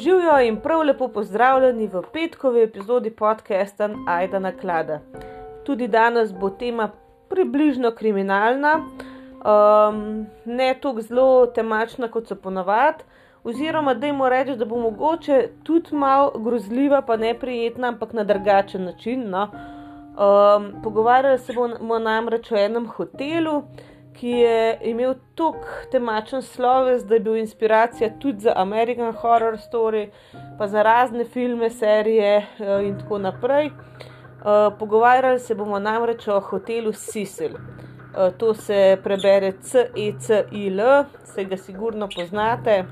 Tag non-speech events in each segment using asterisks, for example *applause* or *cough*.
Živijo in prav lepo pozdravljeni v petkovi epizodi podcasta Aida na klada. Tudi danes bo tema približno kriminalna, um, ne tako zelo temačna kot so ponavadi, oziroma da jim reči, da bo mogoče tudi malo grozljiva, pa neprijetna, ampak na drugačen način. No. Um, pogovarjali se bomo namreč o enem hotelu ki je imel tako temačen sloves, da je bil inspiracija tudi za American Horror Story, pa za razne filme, serije uh, in tako naprej. Uh, pogovarjali se bomo namreč o hotelu Sicil. Uh, to se prebere C-E-C-I-L, se ga sigurno poznate.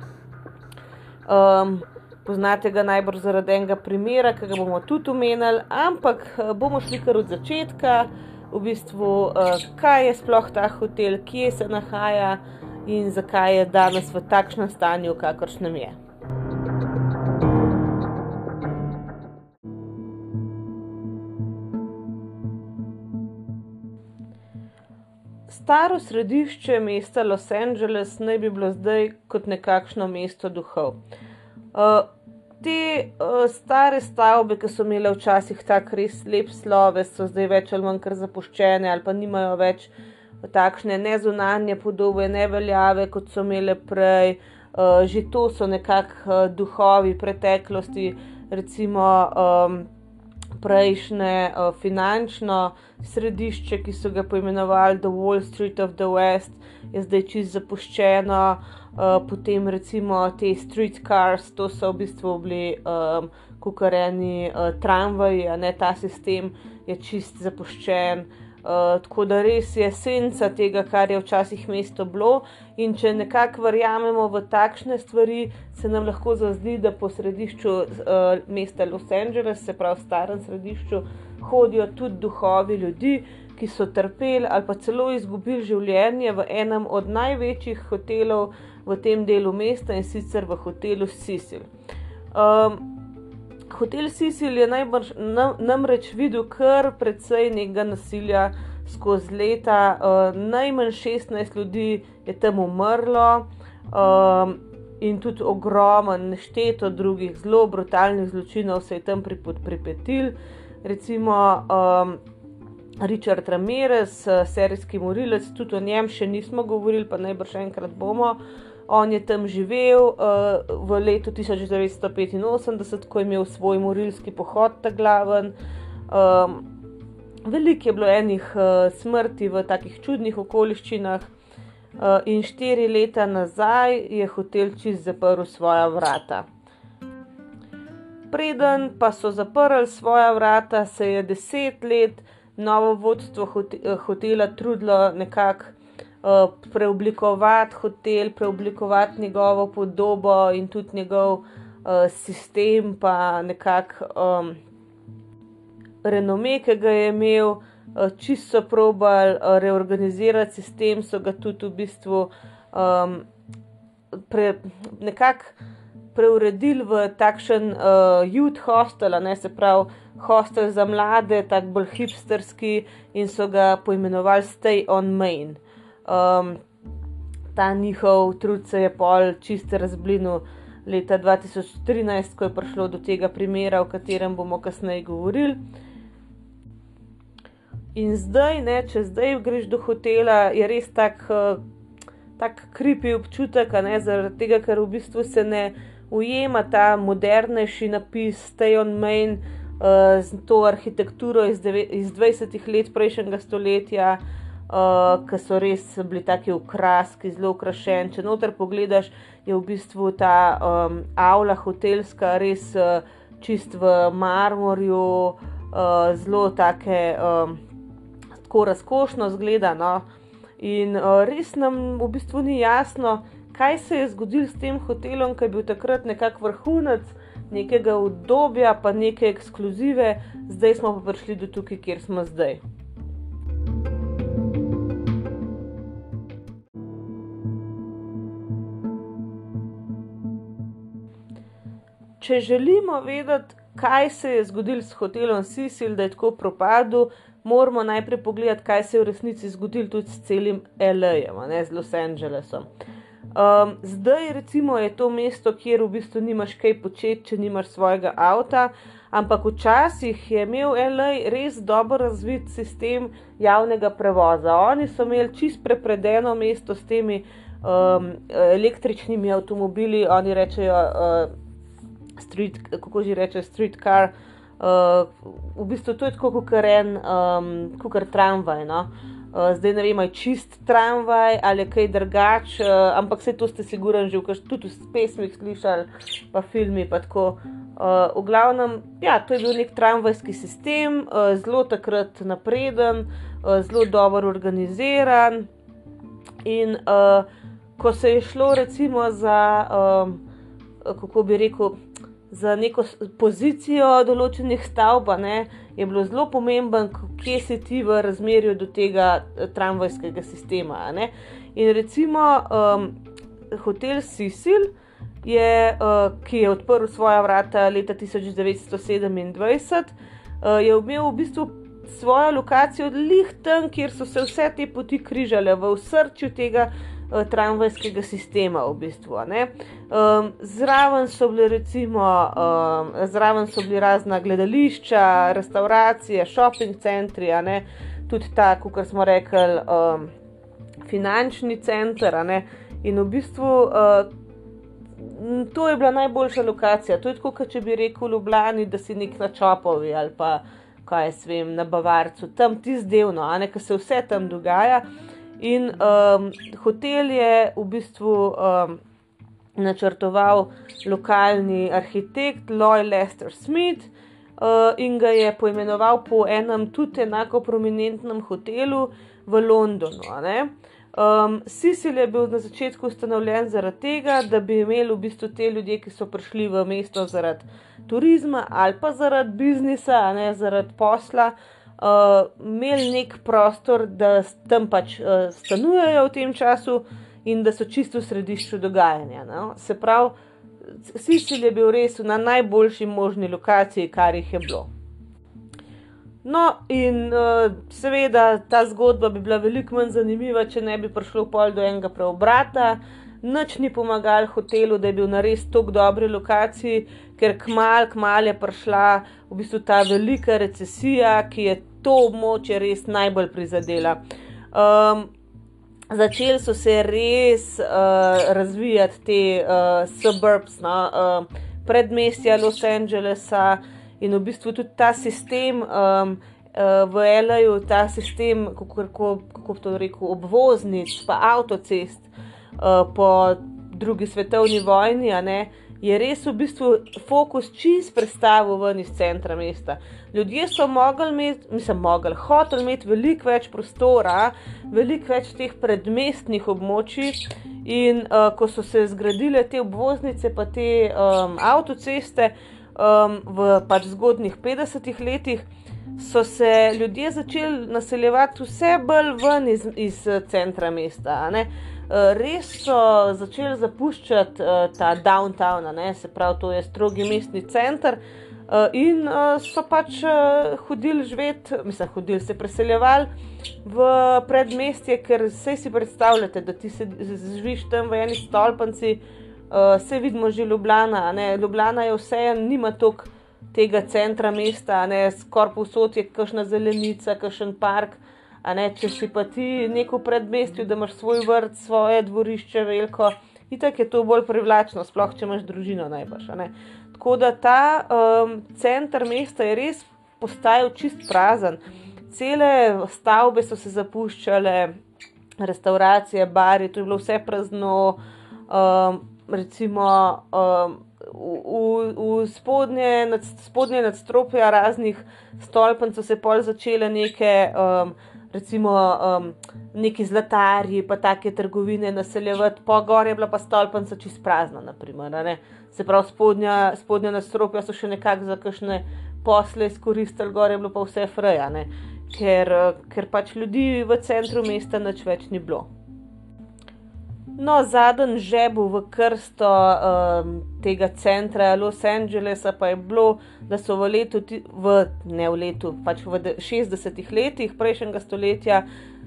Um, poznate ga najbolj zaradi enega primera, ki ga bomo tudi omenjali, ampak bomo šli kar od začetka v bistvu, uh, kaj je sploh ta hotel, kje se nahaja in zakaj je danes v takšnem stanju, kakršnem je. Staro središče mesta Los Angeles naj bi bilo zdaj kot nekakšno mesto duhov. Uh, te uh, stare stavbe, ki so imele včasih tako res lep sloves, so zdaj več ali manj kar zapuščene ali pa nimajo več takšne nezunanje podobe, ne veljave, kot so imele prej. Uh, že to so nekakšni uh, duhovi preteklosti, recimo um, prejšnje uh, finančno središče, ki so ga poimenovali The Wall Street of the West, je zdaj čisto zapuščeno. Uh, potem recimo te streetcars, to so v bistvu bili um, kukareni uh, tramvaji, a ne ta sistem je čist zapuščen. Uh, tako da res je senca tega, kar je včasih mesto bilo. In če nekako verjamemo v takšne stvari, se nam lahko zazdi, da po središču uh, mesta Los Angeles, se pravi starem središču, hodijo tudi duhovi ljudi, ki so trpeli ali pa celo izgubili življenje v enem od največjih hotelov v tem delu mesta in sicer v hotelu Sicil. Um, hotel Sicil je najbrž, nam, namreč videl kar precej nekega nasilja skozi leta. Uh, najmanj 16 ljudi je tam umrlo. Um, In tudi ogromen, nešteto drugih zelo brutalnih zločinov se je tam pripetil. Recimo um, Richard Ramirez, serijski morilec, tudi o njem še nismo govorili, pa najbrž enkrat bomo. On je tam živel uh, v letu 1985, ko je imel svoj morilski pohod, ta glaven. Um, veliko je bilo enih uh, smrti v takih čudnih okoliščinah, uh, in štiri leta nazaj je hotel čist zaprl svoja vrata. Preden pa so zaprli svoja vrata, se je deset let novo vodstvo hotela trudilo nekako preoblikovati hotel, preoblikovati njegovo podobo in tudi njegov uh, sistem, pa nekako um, renome, ki ga je imel, uh, čisto probal uh, reorganizirati sistem, so ga tudi v bistvu um, pre, nekako. Preuredili v takšen uh, youth hostel, ne se pravi, hostel za mlade, tako bolj hipsterski, in so ga poimenovali Stay on Main. Um, ta njihov trud se je pol čist razblinil leta 2013, ko je prišlo do tega primera, o katerem bomo kasneje govorili. In zdaj, ne, če zdaj greš do hotela, je res tak, tak kripi občutek, ne, zaradi tega, ker v bistvu se ne ujema ta modernejši napis Stay on Main uh, z to arhitekturo iz, iz 20 let prejšnjega stoletja uh, ki so res bili taki ukraski, zelo ukrašeni. Če noter pogledaš, je v bistvu ta um, avla hotelska res uh, čist v marmorju, uh, zelo take, um, tako razkošno zgleda. No? In uh, res nam v bistvu ni jasno, kaj se je zgodilo s tem hotelom, ki je bil takrat nekako vrhunec. Nekega obdobja, pa neke ekskluzive, zdaj smo pa prišli do tukaj, kjer smo zdaj. Če želimo vedeti, kaj se je zgodilo s hotelom Sicil, da je tako propadel, moramo najprej pogledati, kaj se je v resnici zgodilo tudi s celim L.A.-jem, ne z Los Angelesom. Um, zdaj, recimo, je to mesto, kjer v bistvu nimaš kaj početi, če nimaš svojega avta. Ampak včasih je imel LA res dobro razvit sistem javnega prevoza. Oni so imeli čist prepredeno mesto s temi um, električnimi avtomobili, oni rečejo, uh, street, kako že reče, street car. Uh, v bistvu to je tako, kot en, um, kot tramvaj. No? Uh, zdaj ne vem, je čist tramvaj ali kaj drugače, uh, ampak vse to ste sigurni že v v pesmih slišali, pa filmi. Pa uh, v glavnem, ja, to je bil nek tramvajski sistem, uh, zelo takrat napreden, uh, zelo dobro organiziran. In uh, ko se je šlo recimo za, um, kako bi rekel, za neko pozicijo določenih stavb, ne, je bilo zelo pomembno, kje si ti v razmerju do tega eh, tramvajskega sistema. Ne. In recimo um, hotel Sisil. Je, uh, ki je odprl svoja vrata leta 1927, uh, je imel v bistvu svojo lokacijo lih tam, kjer so se vse te poti križale, v srču tega tramvajskega sistema. V bistvu, um, zraven, so bili, recimo, um, zraven so bili razna gledališča, restauracije, shopping centri, tudi ta, kot smo rekli, um, finančni center. In v bistvu uh, to je bila najboljša lokacija. To je tako, kot če bi rekel Ljubljani, da si nek na Čopovi ali pa kaj jaz vem, na Bavarcu, tam ti zdelno, a ne, ker se vse tam dogaja. In um, hotel je v bistvu um, načrtoval lokalni arhitekt Lloyd Lester Smith uh, in ga je poimenoval po enem tudi enako prominentnem hotelu v Londonu. Um, Sisil je bil na začetku ustanovljen zaradi tega, da bi imeli v bistvu te ljudje, ki so prišli v mesto zaradi turizma ali pa zaradi biznisa, ne zaradi posla uh, imeli nek prostor, da tam pač uh, stanujejo v tem času in da so čisto v središču dogajanja. No? Se pravi, Sicil je bil res na najboljši možni lokaciji, kar jih je bilo. No, in uh, seveda ta zgodba bi bila veliko manj zanimiva, če ne bi prišlo pol do enega preobrata. Noč ni pomagal hotelu, da je bil na res tako dobri lokaciji, ker kmal, kmal je prišla v bistvu ta velika recesija, ki je to območje res najbolj prizadela. Um, začeli so se res uh, razvijati te uh, suburbs, no, uh, predmestja Los Angelesa in v bistvu tudi ta sistem. Um, V Elaju ta sistem, kako, kako, kako to rekel, obvoznic, pa avtocest uh, po drugi svetovni vojni, ne, je res v bistvu fokus čist predstavil ven iz centra mesta. Ljudje so mogli imeti, mislim, mogli, hoteli imeti veliko več prostora, veliko več teh predmestnih območij. In uh, ko so se zgradile te obvoznice, pa te um, avtoceste um, v pač zgodnih 50-ih letih, so se ljudje začeli naseljevati vse bolj ven iz, iz centra mesta. Eh, res so začeli zapuščati uh, ta downtown, ne? se pravi, to je strogi mestni center. Uh, in uh, so pač uh, hodili živeti, mislim, hodili se preseljevali v predmestje, ker se si predstavljate, da ti se živiš tam v eni stolpnici, uh, se vidimo že Ljubljana. Ne? Ljubljana je vseeno, nima toliko tega centra mesta, skoraj povsod je kakšna zelenica, kakšen park. Ne, če si pa ti neko predmestju, da imaš svoj vrt, svoje dvorišče, veliko, itak je to bolj privlačno, sploh če imaš družino najbrž. Tako da ta um, center mesta je res postajal čist prazen. Cele stavbe so se zapuščale, restauracije, bari, to je bilo vse prazno. Um, recimo um, v, v spodnje, nad, spodnje nadstropja raznih stolpnic so se pol začele neke. Um, recimo um, neki zlatarji, pa take trgovine naseljevati, po gori je bila pa stolpnica čist prazna, naprimer, se pravi, spodnja, spodnja nastropja so še nekako za kakšne posle izkoristili, gor je bilo pa vse freja, ker, ker pač ljudi v centru mesta nič več ni bilo. No, zadnji žebu v krsto um, tega centra Los Angelesa pa je bilo, da so v letu, v, ne v letu, pač v 60-ih letih prejšnjega stoletja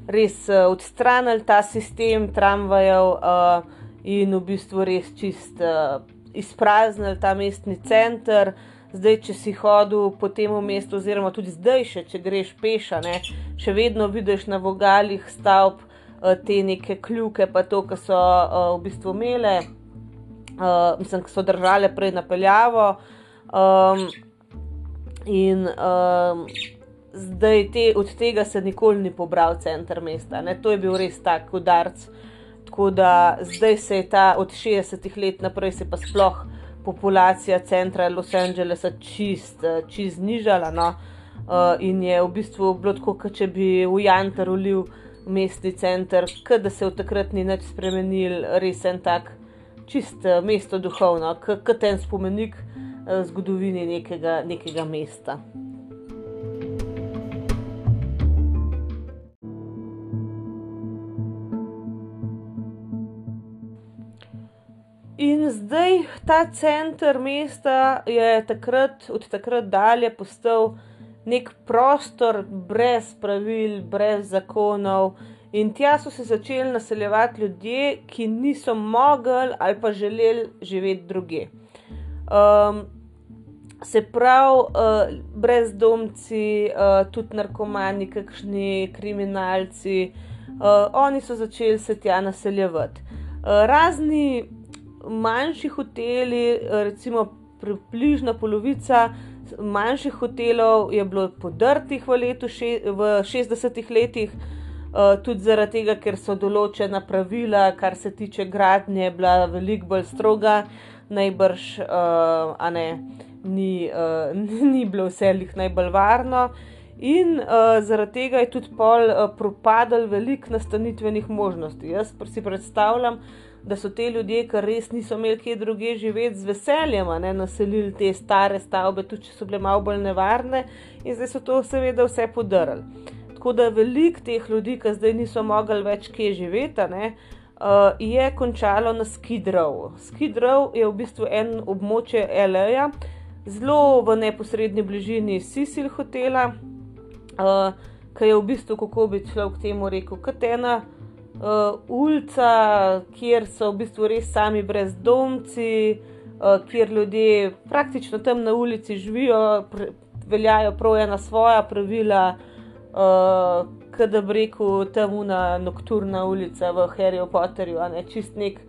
res uh, odstranili ta sistem tramvajev uh, in v bistvu res čist uh, izpraznili ta mestni center. Zdaj, če si hodil po tem mestu, oziroma tudi zdaj, še, če greš peša, ne, še vedno vidiš na vogalih stavb uh, te neke kljuke, pa to, kar so uh, v bistvu imele, uh, mislim, ki so držale prej napeljavo. Um, in um, zdaj te, od tega se nikoli ni pobral center mesta. Ne, to je bil res tak udarc. Tako da zdaj se je ta od 60-ih let naprej, se pa sploh populacija centra Los Angelesa čist, čist znižala. No? Uh, in je v bistvu bilo tako, kot če bi v Jantar ulil mestni center, da se v takrat ni več spremenil, res en tak čist uh, mesto duhovno, kot ten spomenik uh, zgodovini nekega, nekega mesta. In zdaj ta center mesta je takrat, od takrat dalje postal nek prostor brez pravil, brez zakonov. In tja so se začeli naseljevati ljudje, ki niso mogli ali pa želeli živeti druge. Um, se pravi, uh, brezdomci, uh, tudi narkomani, kakšni kriminalci, uh, oni so začeli se tja naseljevati. Uh, razni manjši hoteli, recimo približno polovica manjših hotelov je bilo podrtih v, letu še, v 60-ih letih, uh, tudi zaradi tega, ker so določena pravila, kar se tiče gradnje, bila veliko bolj stroga, najbrž, uh, a ne, ni, uh, *laughs* ni bilo vse jih najbolj varno. In uh, zaradi tega je tudi pol uh, propadal veliko nastanitvenih možnosti. Jaz si predstavljam, da so te ljudje, ki res niso imeli kje druge živeti, z veseljem ne, naselili te stare stavbe, tudi če so bile malo bolj nevarne, in zdaj so to seveda vse podarili. Tako da velik teh ljudi, ki zdaj niso mogli več kje živeti, ne, uh, je končalo na Skidrow. Skidrow je v bistvu en območje L.A., zelo v neposrednji bližini Sisil hotela, uh, ki je v bistvu, kako bi človek temu rekel, katena uh, ulica, kjer so v bistvu res sami brezdomci, uh, kjer ljudje praktično tam na ulici živijo, pre, veljajo prav ena svoja pravila, uh, da bi rekel tam una nocturna ulica v Harryju Potterju, a ne čist nek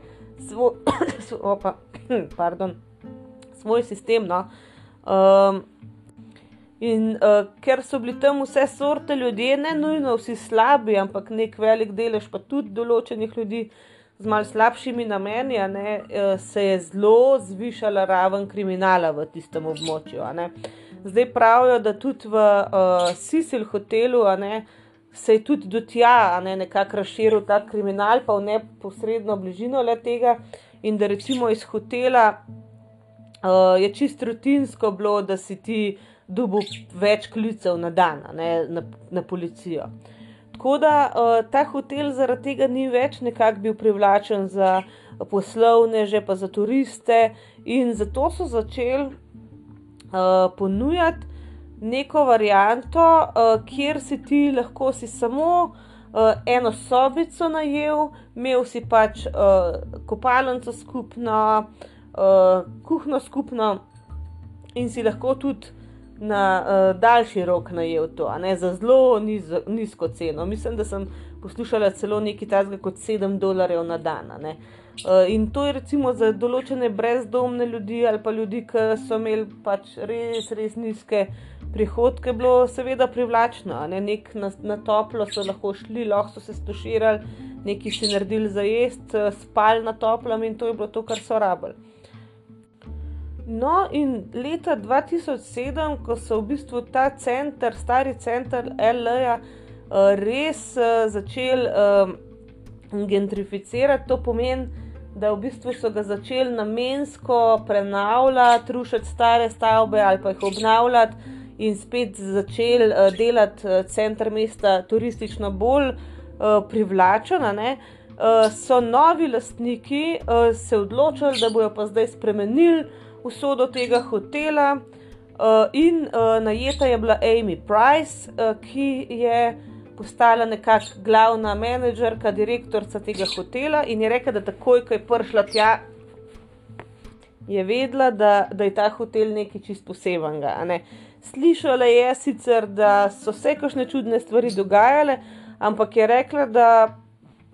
svoj, *coughs* opa, *coughs* pardon, svoj sistem. No. Um, In uh, ker so bili tam vse sorte ljudje, ne nujno vsi slabi, ampak nek velik delež, pa tudi določenih ljudi z malce slabšimi nameni, ne, uh, se je zelo zvišala raven kriminala v tistem območju. Zdaj pravijo, da tudi v uh, Sisil hotelu ne, se je tudi do tja ne, nekako razširil ta kriminal, pa v neposredno bližino le tega. In da recimo iz hotela uh, je čist rutinsko bilo, da si ti dobil več klicev na dan, ne, na, na policijo. Tako da uh, ta hotel zaradi tega ni več nekako bil privlačen za poslovneže, pa za turiste, in zato so začeli uh, ponujati neko varianto, uh, kjer si ti lahko si samo uh, eno sobico najel, imel si pač uh, kopalnico skupno, uh, kuhno skupno, in si lahko tudi na uh, daljši rok najel to, ne, za zelo niz, nizko ceno. Mislim, da sem poslušala celo nekaj takega kot 7 dolarjev na dan. Uh, in to je recimo za določene brezdomne ljudi ali pa ljudi, ki so imeli pač res, res nizke prihodke, bilo seveda privlačno. Ne? Nek na, na toplo so lahko šli, lahko so se stoširali, nekaj si naredili za jesti, eh, spali na toplem in to je bilo to, kar so rabili. No, in leta 2007, ko so v bistvu ta center, stari center L.A. Eh, res uh, začeli uh, gentrificirati, to pomeni, da v bistvu so ga začeli namensko prenavljati, rušiti stare stavbe ali pa jih obnavljati in spet začeli uh, delati uh, center mesta turistično bolj uh, privlačen. Uh, so novi lastniki uh, se odločili, da bojo pa zdaj spremenili usodo tega hotela. Uh, in uh, najeta je bila Amy Price, uh, ki je postala nekakšna glavna menedžerka, direktorica tega hotela in je rekla, da takoj, ko je prišla tja, je vedela, da, da je ta hotel nekaj čist posebenega. Slišala je sicer, da so se kakšne čudne stvari dogajale, ampak je rekla, da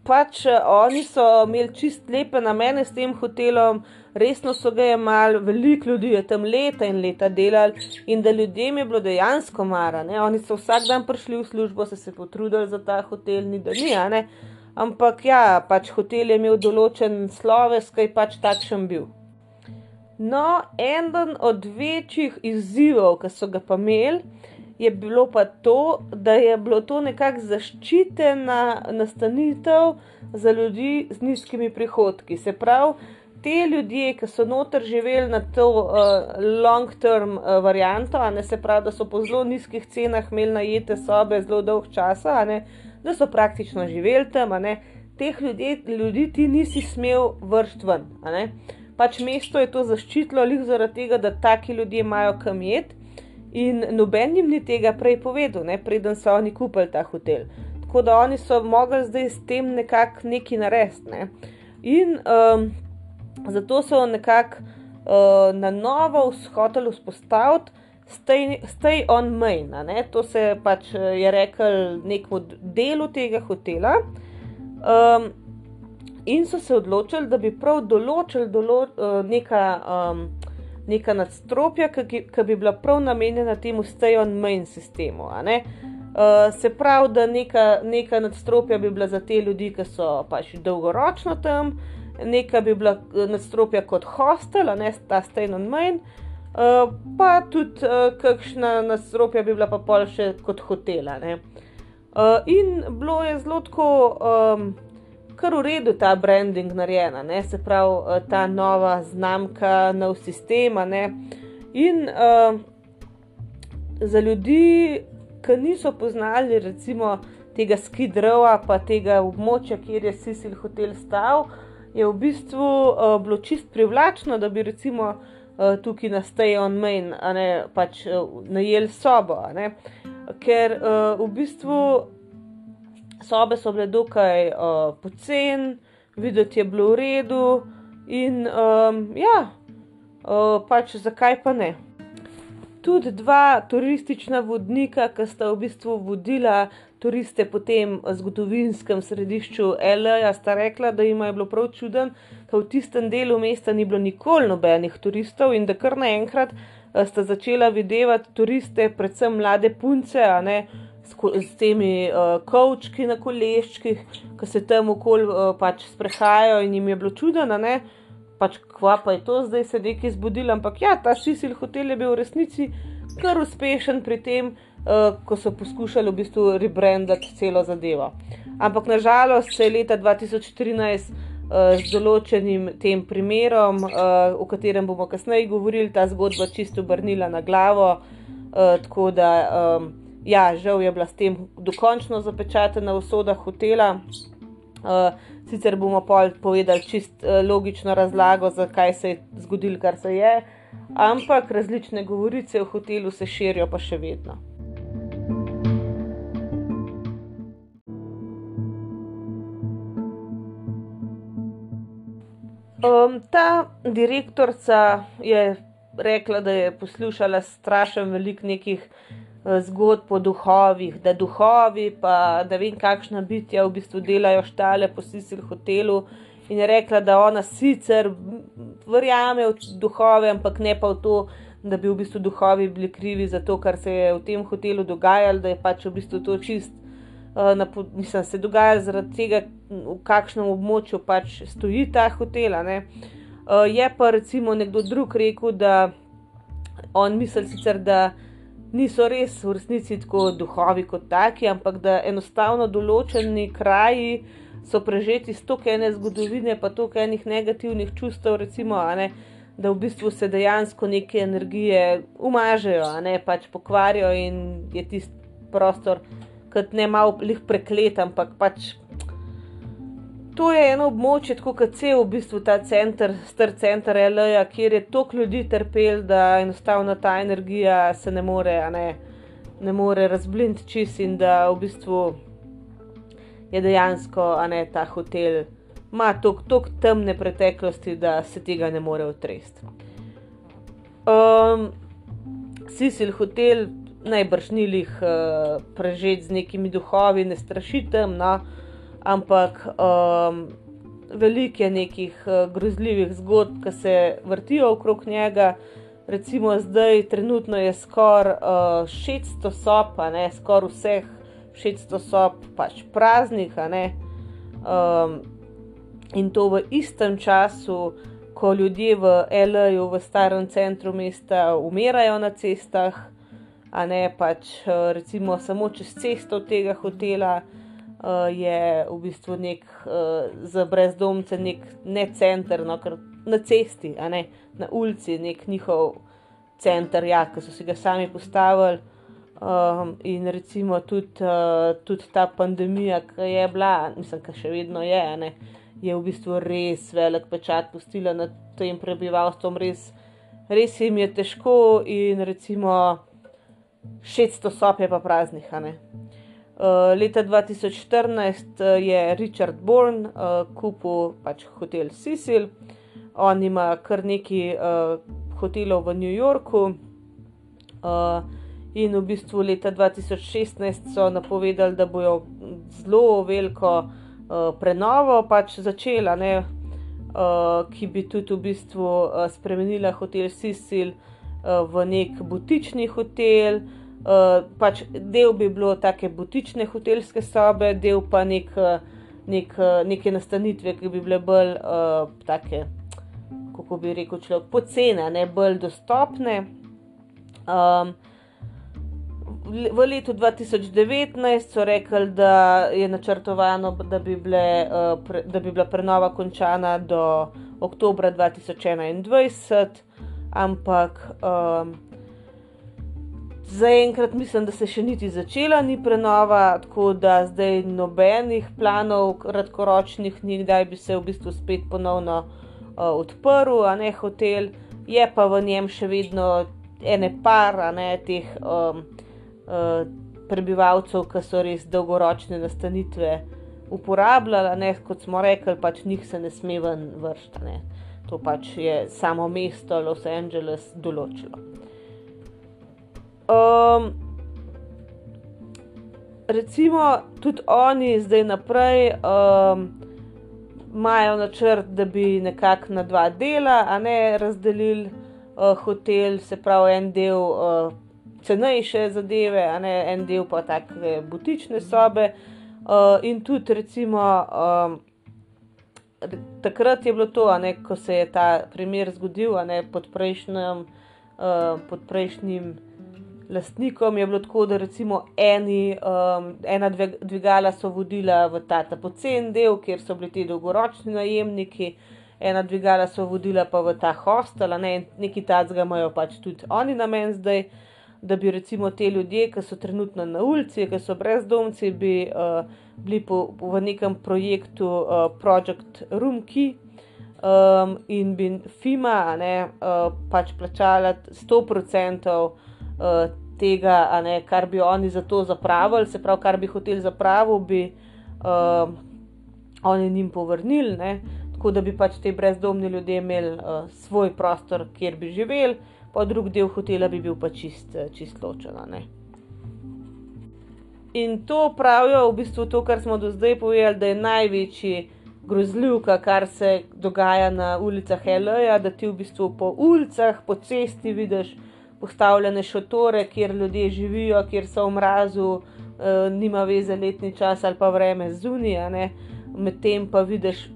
pač oni so imeli čist lepe namene s tem hotelom, resno so ga imeli, veliko ljudi je tam leta in leta delali in da ljudem je bilo dejansko mara. Ne? Oni so vsak dan prišli v službo, so se potrudili za ta hotel, ni da ni, ampak ja, pač hotel je imel določen sloves, kaj pač takšen bil. No, eden od večjih izzivov, ki so ga pa imeli, je bilo pa to, da je bilo to nekako zaščitena nastanitev za ljudi z nizkimi prihodki. Se pravi, te ljudje, ki so noter živeli na to uh, long-term uh, varianto, ne se pravi, da so po zelo nizkih cenah imeli najete sobe zelo dolg časa, ne, da so praktično živeli tam, ne, teh ljudi, ljudi ti nisi smel vršiti ven. Pač mesto je to zaščitilo, lih zaradi tega, da taki ljudje imajo kam jeti. In noben jim ni tega prej povedal, ne, preden so oni kupili ta hotel. Tako da oni so mogli zdaj s tem nekako nekaj narediti. Ne. In um, Zato so nekako uh, na novo hoteli vzpostaviti stay, stay on main. To se pač je rekel nekemu delu tega hotela. Um, in so se odločili, da bi prav določili dolo, uh, neka, um, neka nadstropja, ki, ki bi bila prav namenjena temu stay on main sistemu. Uh, se pravi, da neka, neka nadstropja bi bila za te ljudi, ki so pač dolgoročno tam, uh, nekaj bi bila eh, nadstropja kot hostel, ne ta Stain on Main, uh, pa tudi uh, kakšna nadstropja bi bila pa pol še kot hotela. Uh, in bilo je zelo tako, um, kar v redu ta branding narejena, ne? se pravi uh, ta nova znamka, nov sistem. In uh, za ljudi, ki niso poznali recimo tega skidrova, pa tega območja, kjer je Sisil hotel stal, uh, je v bistvu uh, bilo čist privlačno, da bi recimo uh, tukaj na Stay on Main, ne pač uh, najeli sobo. Ker uh, v bistvu sobe so bile dokaj uh, pocen, videti je bilo v redu in um, ja, uh, pač zakaj pa ne. Tudi dva turistična vodnika, ki sta v bistvu vodila turiste po tem zgodovinskem središču L.A., sta rekla, da jim je bilo prav čuden, da v tistem delu mesta ni bilo nikoli nobenih turistov in da kar naenkrat eh, sta začela videti turiste, predvsem mlade punce, a ne s, s temi uh, kovčki na koleščkih, ki se tam okoli uh, pač sprehajajo in jim je bilo čuden, ne. Pač kva pa je to zdaj se nekaj zbudilo, ampak ja, ta Sisil hotel je bil v resnici kar uspešen pri tem, ko so poskušali v bistvu rebrandati celo zadevo. Ampak nažalost se je leta 2013 uh, z določenim tem primerom, uh, o katerem bomo kasneje govorili, ta zgodba čisto obrnila na glavo. Uh, tako da, um, ja, žal je bila s tem dokončno zapečatena usoda hotela. Uh, sicer bomo povedali čist uh, logično razlago, zakaj se je zgodilo, kar se je, ampak različne govorice o hotelu se širijo pa še vedno. Um, ta direktorica je rekla, da je poslušala strašno veliko nekih uh, zgodb o duhovih, da duhovi, pa da vem, kakšna bitja v bistvu delajo štale po Sisil hotelu. In je rekla, da ona sicer verjame v duhove, ampak ne pa v to, da bi v bistvu duhovi bili krivi za to, kar se je v tem hotelu dogajalo, da je pač v bistvu to čist. Uh, na, mislim, se dogaja zaradi tega, v kakšnem območju pač stoji ta hotel. Uh, je pa recimo nekdo drug rekel, da on misli sicer, da niso res v resnici tako duhovi kot taki, ampak da enostavno določeni kraji so prežeti s toliko ene zgodovine, pa toliko enih negativnih čustev, recimo, ne, da v bistvu se dejansko neke energije umažejo, ne pač pokvarijo in je tisti prostor kot ne malo lih preklet, ampak pač. To je eno območje, tako kot cel v bistvu ta center, star center L.A., kjer je toliko ljudi trpel, da enostavno ta energija se ne more, ne, ne more razbliniti čist in da v bistvu je dejansko ne, ta hotel. Ma tako temne preteklosti, da se tega ne more otresti. Um, Sisil hotel, najbrž ni jih uh, prežet z nekimi duhovi, ne strašitem, no, ampak um, veliko je nekih uh, grozljivih zgodb, ki se vrtijo okrog njega. Recimo zdaj, trenutno je skoraj uh, 600 sob, ne skoraj vseh 600 sob, pač praznih, um, in to v istem času, ko ljudje v L.A.U., v starem centru mesta, umirajo na cestah a ne pač recimo samo čez cesto tega hotela. Uh, je v bistvu nek uh, za brezdomce, nek ne center, no, kar na cesti, ne na ulici, nek njihov center, ja, ki so si ga sami postavili. Um, in recimo tudi, uh, tudi ta pandemija, ki je bila, mislim, ki še vedno je, ne, je v bistvu res velik pečat pustila nad tem prebivalstvom, res, res jim je težko in recimo. 600 sob je pa praznih. Uh, leta 2014 uh, je Richard Bourne uh, kupil pač hotel Sicil, on ima kar nekaj uh, hotelov v New Yorku. Uh, in v bistvu leta 2016 so napovedali, da bojo zelo veliko uh, prenovo pač začela, ne, uh, ki bi tudi v bistvu uh, spremenila hotel Sicil uh, v nek butični hotel. Uh, pač del bi bilo take butične hotelske sobe, del pa nek, nek, neke nastanitve, ki bi bile bolj take, kako bi rekel, človek, pocene, ne bolj dostopne. Um, v letu 2019 so rekli, da je načrtovano, da bi, bile, uh, pre, da bi bila prenova končana do oktobra 2021, ampak. Um, Zaenkrat mislim, da se še niti začela ni prenova, tako da zdaj nobenih planov, kratkoročnih, ni, kdaj bi se v bistvu spet ponovno uh, odprl, a ne hotel, je pa v njem še vedno ene par, ne teh um, uh, prebivalcev, ki so res dolgoročne nastanitve uporabljali, ne kot smo rekli, pač njih se ne sme ven vršiti. To pač je samo mesto Los Angeles določilo. Um, recimo, tudi oni zdaj naprej um, imajo načrt, da bi nekako na dva dela, a ne razdelili uh, hotel, se pravi en del uh, cenejše zadeve, a ne en del pa take butične sobe. Uh, in tudi, recimo, um, takrat je bilo to, ne, ko se je ta primer zgodil, ne, pod prejšnjim. Uh, pod prejšnjim lastnikom je bilo tako, da recimo eni, um, ena dvigala so vodila v ta pocen del, kjer so bili ti dolgoročni najemniki, ena dvigala so vodila pa v ta hostel, ne, neki tacga imajo pač tudi oni na men zdaj. Da bi recimo te ljudje, ki so trenutno na ulici, ki so brezdomci, bi uh, bili po, po, v nekem projektu uh, Project Room Key um, in bi FIMA ne, uh, pač plačala 100% uh, tega, ne, kar bi oni za to zapravili, se pravi, kar bi hotel zapravil, bi uh, oni njim povrnili, ne, tako da bi pač te brezdomni ljudje imeli uh, svoj prostor, kjer bi živeli, pa drug del hotela bi bil pa čist, čist ločen. In to pravijo v bistvu to, kar smo do zdaj povedali, da je največji grozljivka, kar se dogaja na ulicah L.A., da ti v bistvu po ulicah, po cesti vidiš postavljene šotore, kjer ljudje živijo, kjer so v mrazu, e, nima veze letni čas ali pa vreme zunija, medtem pa vidiš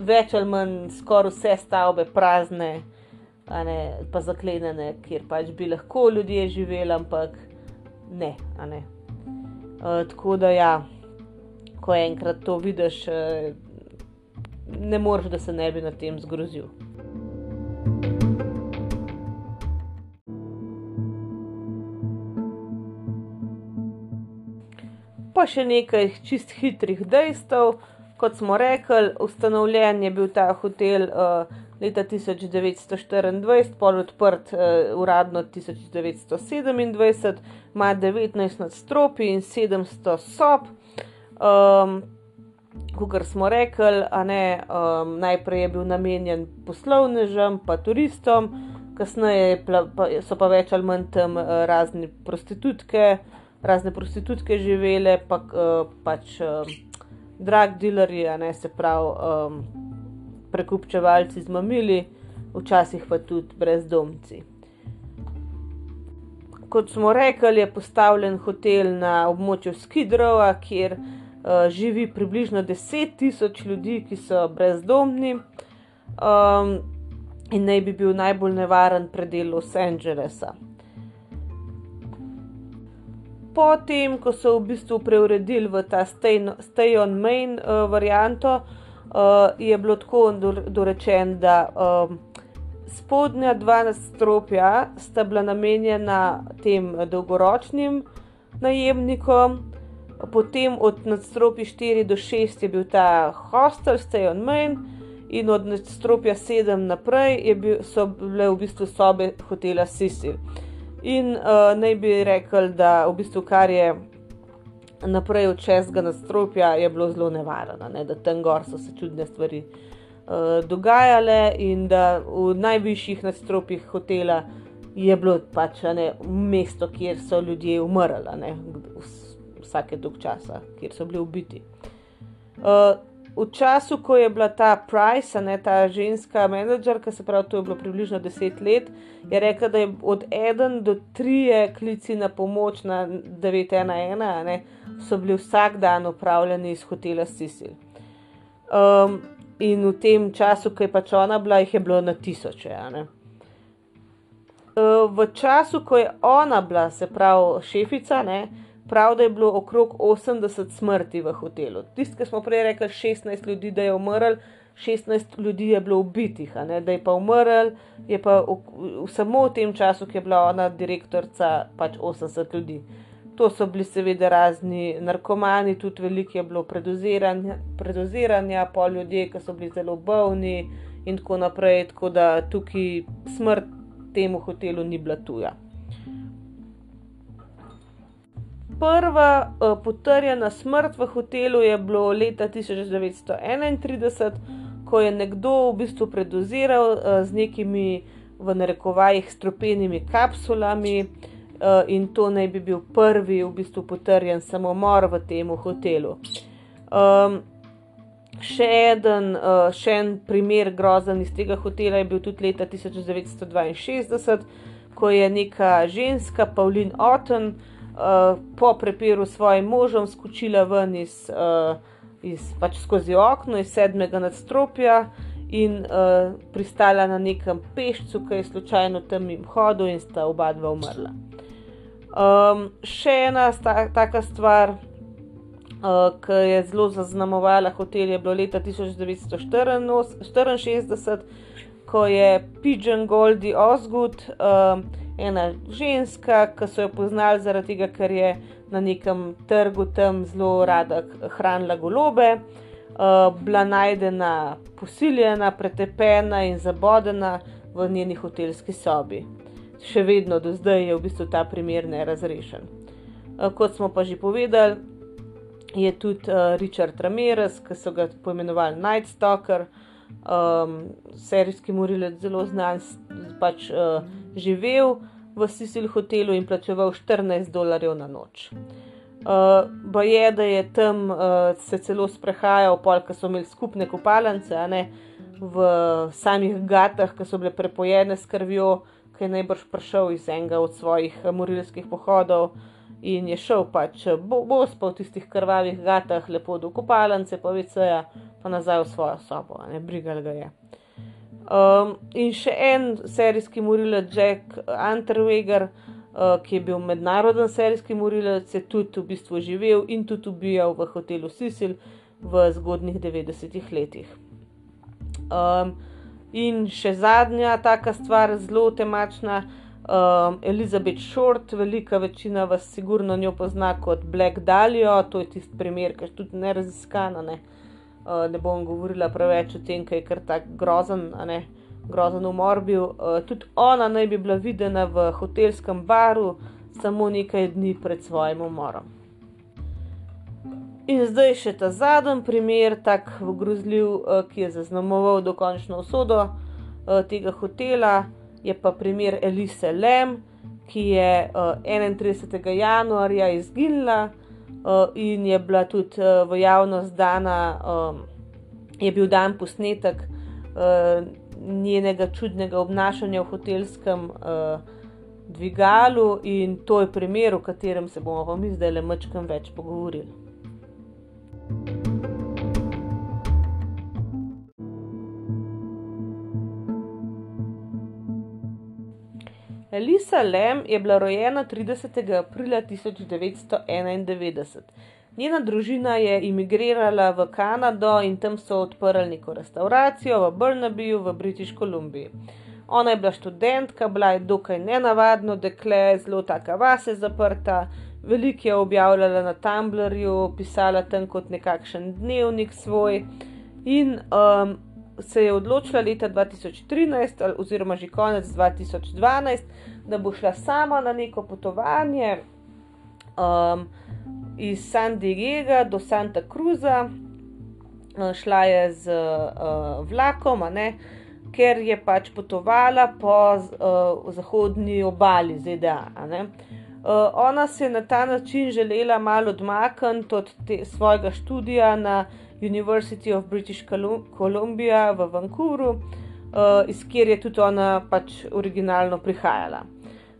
več ali manj skoraj vse stavbe prazne, ne, pa zaklenjene, kjer pač bi lahko ljudje živeli, ampak ne. ne. E, tako da ja, ko enkrat to vidiš, e, ne moreš, da se ne bi na tem zgrozil. Pa še nekaj čist hitrih dejstev. Kot smo rekli, ustanovljen je bil ta hotel uh, leta 1924, pol odprt uh, uradno 1927, ima 19 nadstropij in 700 sob. Um, kot smo rekli, ne, um, najprej je bil namenjen poslovnežem, pa turistom, kasneje pa, so pa več ali manj tam uh, razni prostitutke, razne prostitutke živele, pa uh, pač uh, drag dealerji, ne se pravi, um, prekupčevalci z mamili, včasih pa tudi brezdomci. Kot smo rekli, je postavljen hotel na območju Skidrova, kjer uh, živi približno 10 tisoč ljudi, ki so brezdomni. Um, in naj bi bil najbolj nevaren predel Los Angelesa. Potem, ko so v bistvu preuredili v ta Stay, stay on Main uh, varianto, uh, je bilo tako dorečeno, da um, spodnja dva nadstropja sta bila namenjena tem dolgoročnim najemnikom, potem od nadstropja 4 do 6 je bil ta hostel Stay on Main in od nadstropja 7 naprej bil, so bile v bistvu sobe hotela Sicil. In uh, naj bi rekel, da v bistvu kar je naprej od šestega nadstropja je bilo zelo nevarno, ne? da tam gor so se čudne stvari uh, dogajale in da v najvišjih nadstropjih hotela je bilo pač ne, mesto, kjer so ljudje umrli, vsake dolg časa, kjer so bili ubiti. Uh, v času, ko je bila ta Price, ne ta ženska menedžerka, se pravi, to je bilo približno 10 let, je rekla, da je od 1 do 3 klici na pomoč na 911, ne, so bili vsak dan upravljeni iz hotela Sicil. Um, in v tem času, ko je pač ona bila, jih je bilo na tisoče. Uh, v času, ko je ona bila, se pravi, šefica, ne, prav, da je bilo okrog 80 smrti v hotelu. Tisti, ki smo prej rekli, 16 ljudi, je umrl, 16 ljudi je bilo ubitih, da je pa umrl, je pa v, v, samo v tem času, ki je bila ona direktorica, pač 80 ljudi. To so bili seveda razni narkomani, tudi veliko je bilo predoziranja, predoziranja po ljudeh, ki so bili zelo bolni in tako naprej. Tako da tukaj smrt temu hotelu ni bila tuja prva uh, potrjena smrt v hotelu je bilo leta 1931, ko je nekdo v bistvu predoziral uh, z nekimi v narekovajih stropenimi kapsulami uh, in to naj bi bil prvi v bistvu potrjen samomor v tem hotelu. Um, še, uh, še en primer grozen iz tega hotela je bil tudi leta 1962, ko je neka ženska, Pauline Otten, uh, po prepiru s svojim možem skočila ven iz, uh, iz, pač skozi okno iz sedmega nadstropja in uh, pristala na nekem pešcu, ki je slučajno tam jim hodil in sta oba dva umrla. Um, še ena sta, taka stvar, uh, ki je zelo zaznamovala hotel, je bilo leta 1964, ko je Pigeon Goldie Osgood. Uh, ena ženska, ki so jo poznali zaradi tega, ker je na nekem trgu tam zelo rada hranila golobe, uh, bila najdena, posiljena, pretepena in zabodena v njeni hotelski sobi. Še vedno do zdaj je v bistvu ta primer nerazrešen. Uh, kot smo pa že povedali, je tudi uh, Richard Ramirez, ki so ga poimenovali Night Stalker. Um, serijski morilec, zelo znan, pač uh, živel v Sicil hotelu in plačeval 14 dolarjev na noč. Uh, bo je, da je tam uh, se celo sprehajal, polk so imeli skupne kopalnice, ne v samih gatah, ki so bile prepojene s krvjo, ki je najbrž prišel iz enega od svojih morilskih pohodov in je šel pač bo, bo spal v tistih krvavih gatah, lepo do kopalnice, pa viceja, pa nazaj v svojo sobo, ne brigal ga je. Um, in še en serijski morilec, Jack Unterweger, uh, ki je bil mednaroden serijski morilec, je tudi v bistvu živel in tudi ubijal v hotelu Sicil v zgodnih 90-ih letih. Um, in še zadnja taka stvar, zelo temačna, um, Elizabeth Short, velika večina vas sigurno njo pozna kot Black Dahlia, to je tisti primer, ki je tudi neraziskana. Ne? uh, ne bom govorila preveč o tem, kaj je kar tako grozen, ne, grozen umor bil. Uh, tudi ona naj bi bila videna v hotelskem baru samo nekaj dni pred svojim umorom. In zdaj še ta zadnji primer, tako grozljiv, ki je zaznamoval dokončno usodo tega hotela, je pa primer Elise Lem, ki je 31. januarja izginila in je bila tudi v javnost dana, je bil dan posnetek njenega čudnega obnašanja v hotelskem dvigalu, in to je primer, o katerem se bomo mi zdaj le mačkam več pogovorili. Elisa Lam je bila rojena tridesetega aprila tisoč devetsto enaindevetdeset. Njena družina je emigrirala v Kanado in tam so odprli neko restavracijo v Burnabyju v British Columbiji. Ona je bila študentka, bila je dokaj nenavadno dekle, zelo taka vase zaprta, veliko je objavljala na Tumblrju, pisala tam kot nekakšen dnevnik svoj in se je odločila leta dva tisoč trinajst oziroma že konec dva tisoč dvanajst, da bo šla sama na neko potovanje, iz San Diega do Santa Cruza. šla je z, vlakom, a ne, ker je pač potovala po zahodni obali ZDA, ne. ona si je na ta način želela malo odmakniti od svojega študija na University of British Columbia v Vancouverju, iz kjer je tudi ona pač originalno prihajala.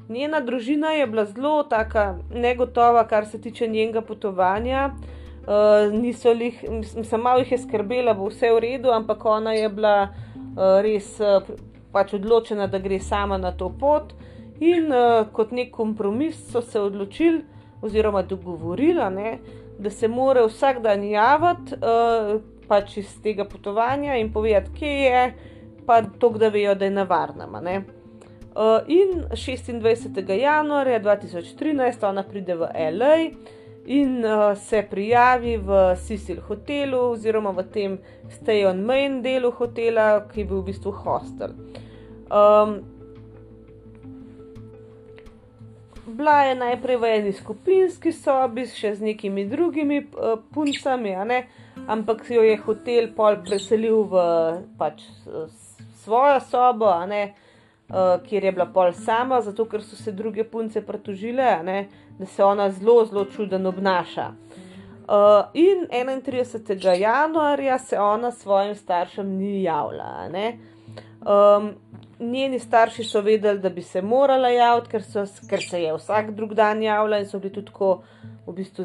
Njena družina je bila zelo taka negotova, kar se tiče njenega potovanja. niso glih, mislim malo jih je skrbelo, bo vse v redu, ampak ona je bila, res, pač odločena, da gre sama na to pot. In, kot neki kompromis so se odločili oziroma dogovorili, a ne, da se mora vsak dan javiti, pač iz tega potovanja in povedati, kje je, pa toliko, da vejo, da je na varnem, ne. in šestindvajsetega januarja dva tisoč trinajst ona pride v LA in, se prijavi v Cecil hotelu oziroma v tem stay on main delu hotela, ki je bil v bistvu hostel. Bila je najprej v eni skupinski sobi še z nekimi drugimi, puncami, a ne, ampak jo je hotel pol preselil v pač svojo sobo, ne, kjer je bila pol sama, zato ker so se druge punce pritožile, ne, da se ona zelo, zelo čudno obnaša. in enaintridesetega januarja se ona svojim staršem ni javila, ne. Njeni starši so vedeli, da bi se morala javiti, ker so ker se je vsak drug dan javila in so bili tudi tako v bistvu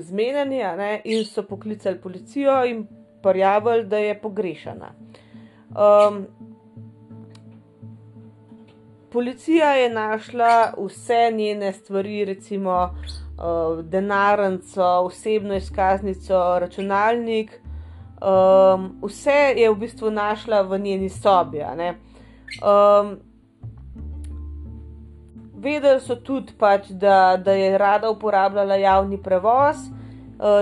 ne, in so poklicali policijo in prijavili, da je pogrešana. policija je našla vse njene stvari, recimo, denarnico, osebno izkaznico, računalnik, vse je v bistvu našla v njeni sobi, ne. Vedeli so tudi pač, da, da je rada uporabljala javni prevoz,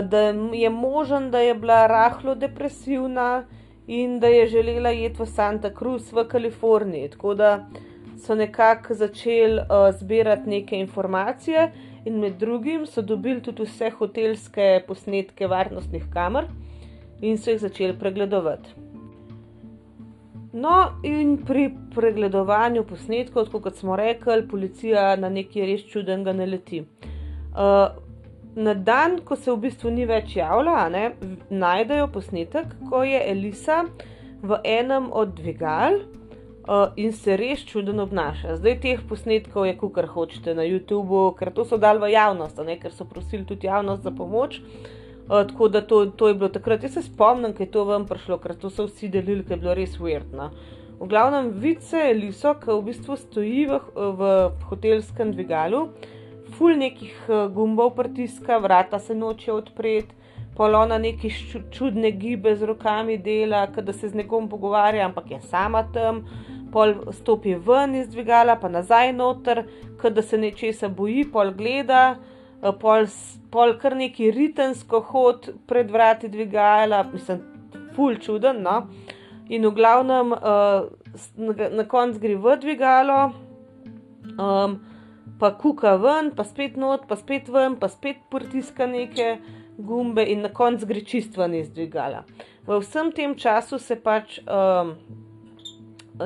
da je možno, da je bila rahlo depresivna in da je želela iti v Santa Cruz v Kaliforniji, tako da so nekako začeli, zbirati neke informacije in med drugim so dobili tudi vse hotelske posnetke varnostnih kamer in so jih začeli pregledovati. No, in pri pregledovanju posnetkov, kot smo rekli, policija na nekaj res čudnega naleti. na dan, ko se v bistvu ni več javila, ne, najdejo posnetek, ko je Elisa v enem od dvigal, in se res čudno obnaša. Zdaj teh posnetkov je, kolikor hočete na Youtubu, ker to so dali v javnost, ne, ker so prosili tudi javnost za pomoč. Tako da to, to je bilo takrat, jaz se spomnim, ke je to ven prišlo, ker to so vsi delili, ke je bilo res weird, no. V glavnem vidi se Eliso, ke v bistvu stoji v, v hotelskem dvigalu, ful nekih, gumbov pritiska, vrata se nočejo odpreti, pol ona neke čudne gibe z rokami dela, da se z nekom pogovarja, ampak je sama tam. Pol stopi ven iz dvigala pa nazaj noter, da se nečesa boji, pol gleda, pol pol kar nekaj ritensko hodi pred vrati dvigala, mislim, ful čudno, no. In v glavnem, na koncu gre v dvigalo, pa kuka ven pa spet not pa spet ven pa spet pritiska neke gumbe in na koncu gre čisto iz dvigala. V vsem tem času se pač um,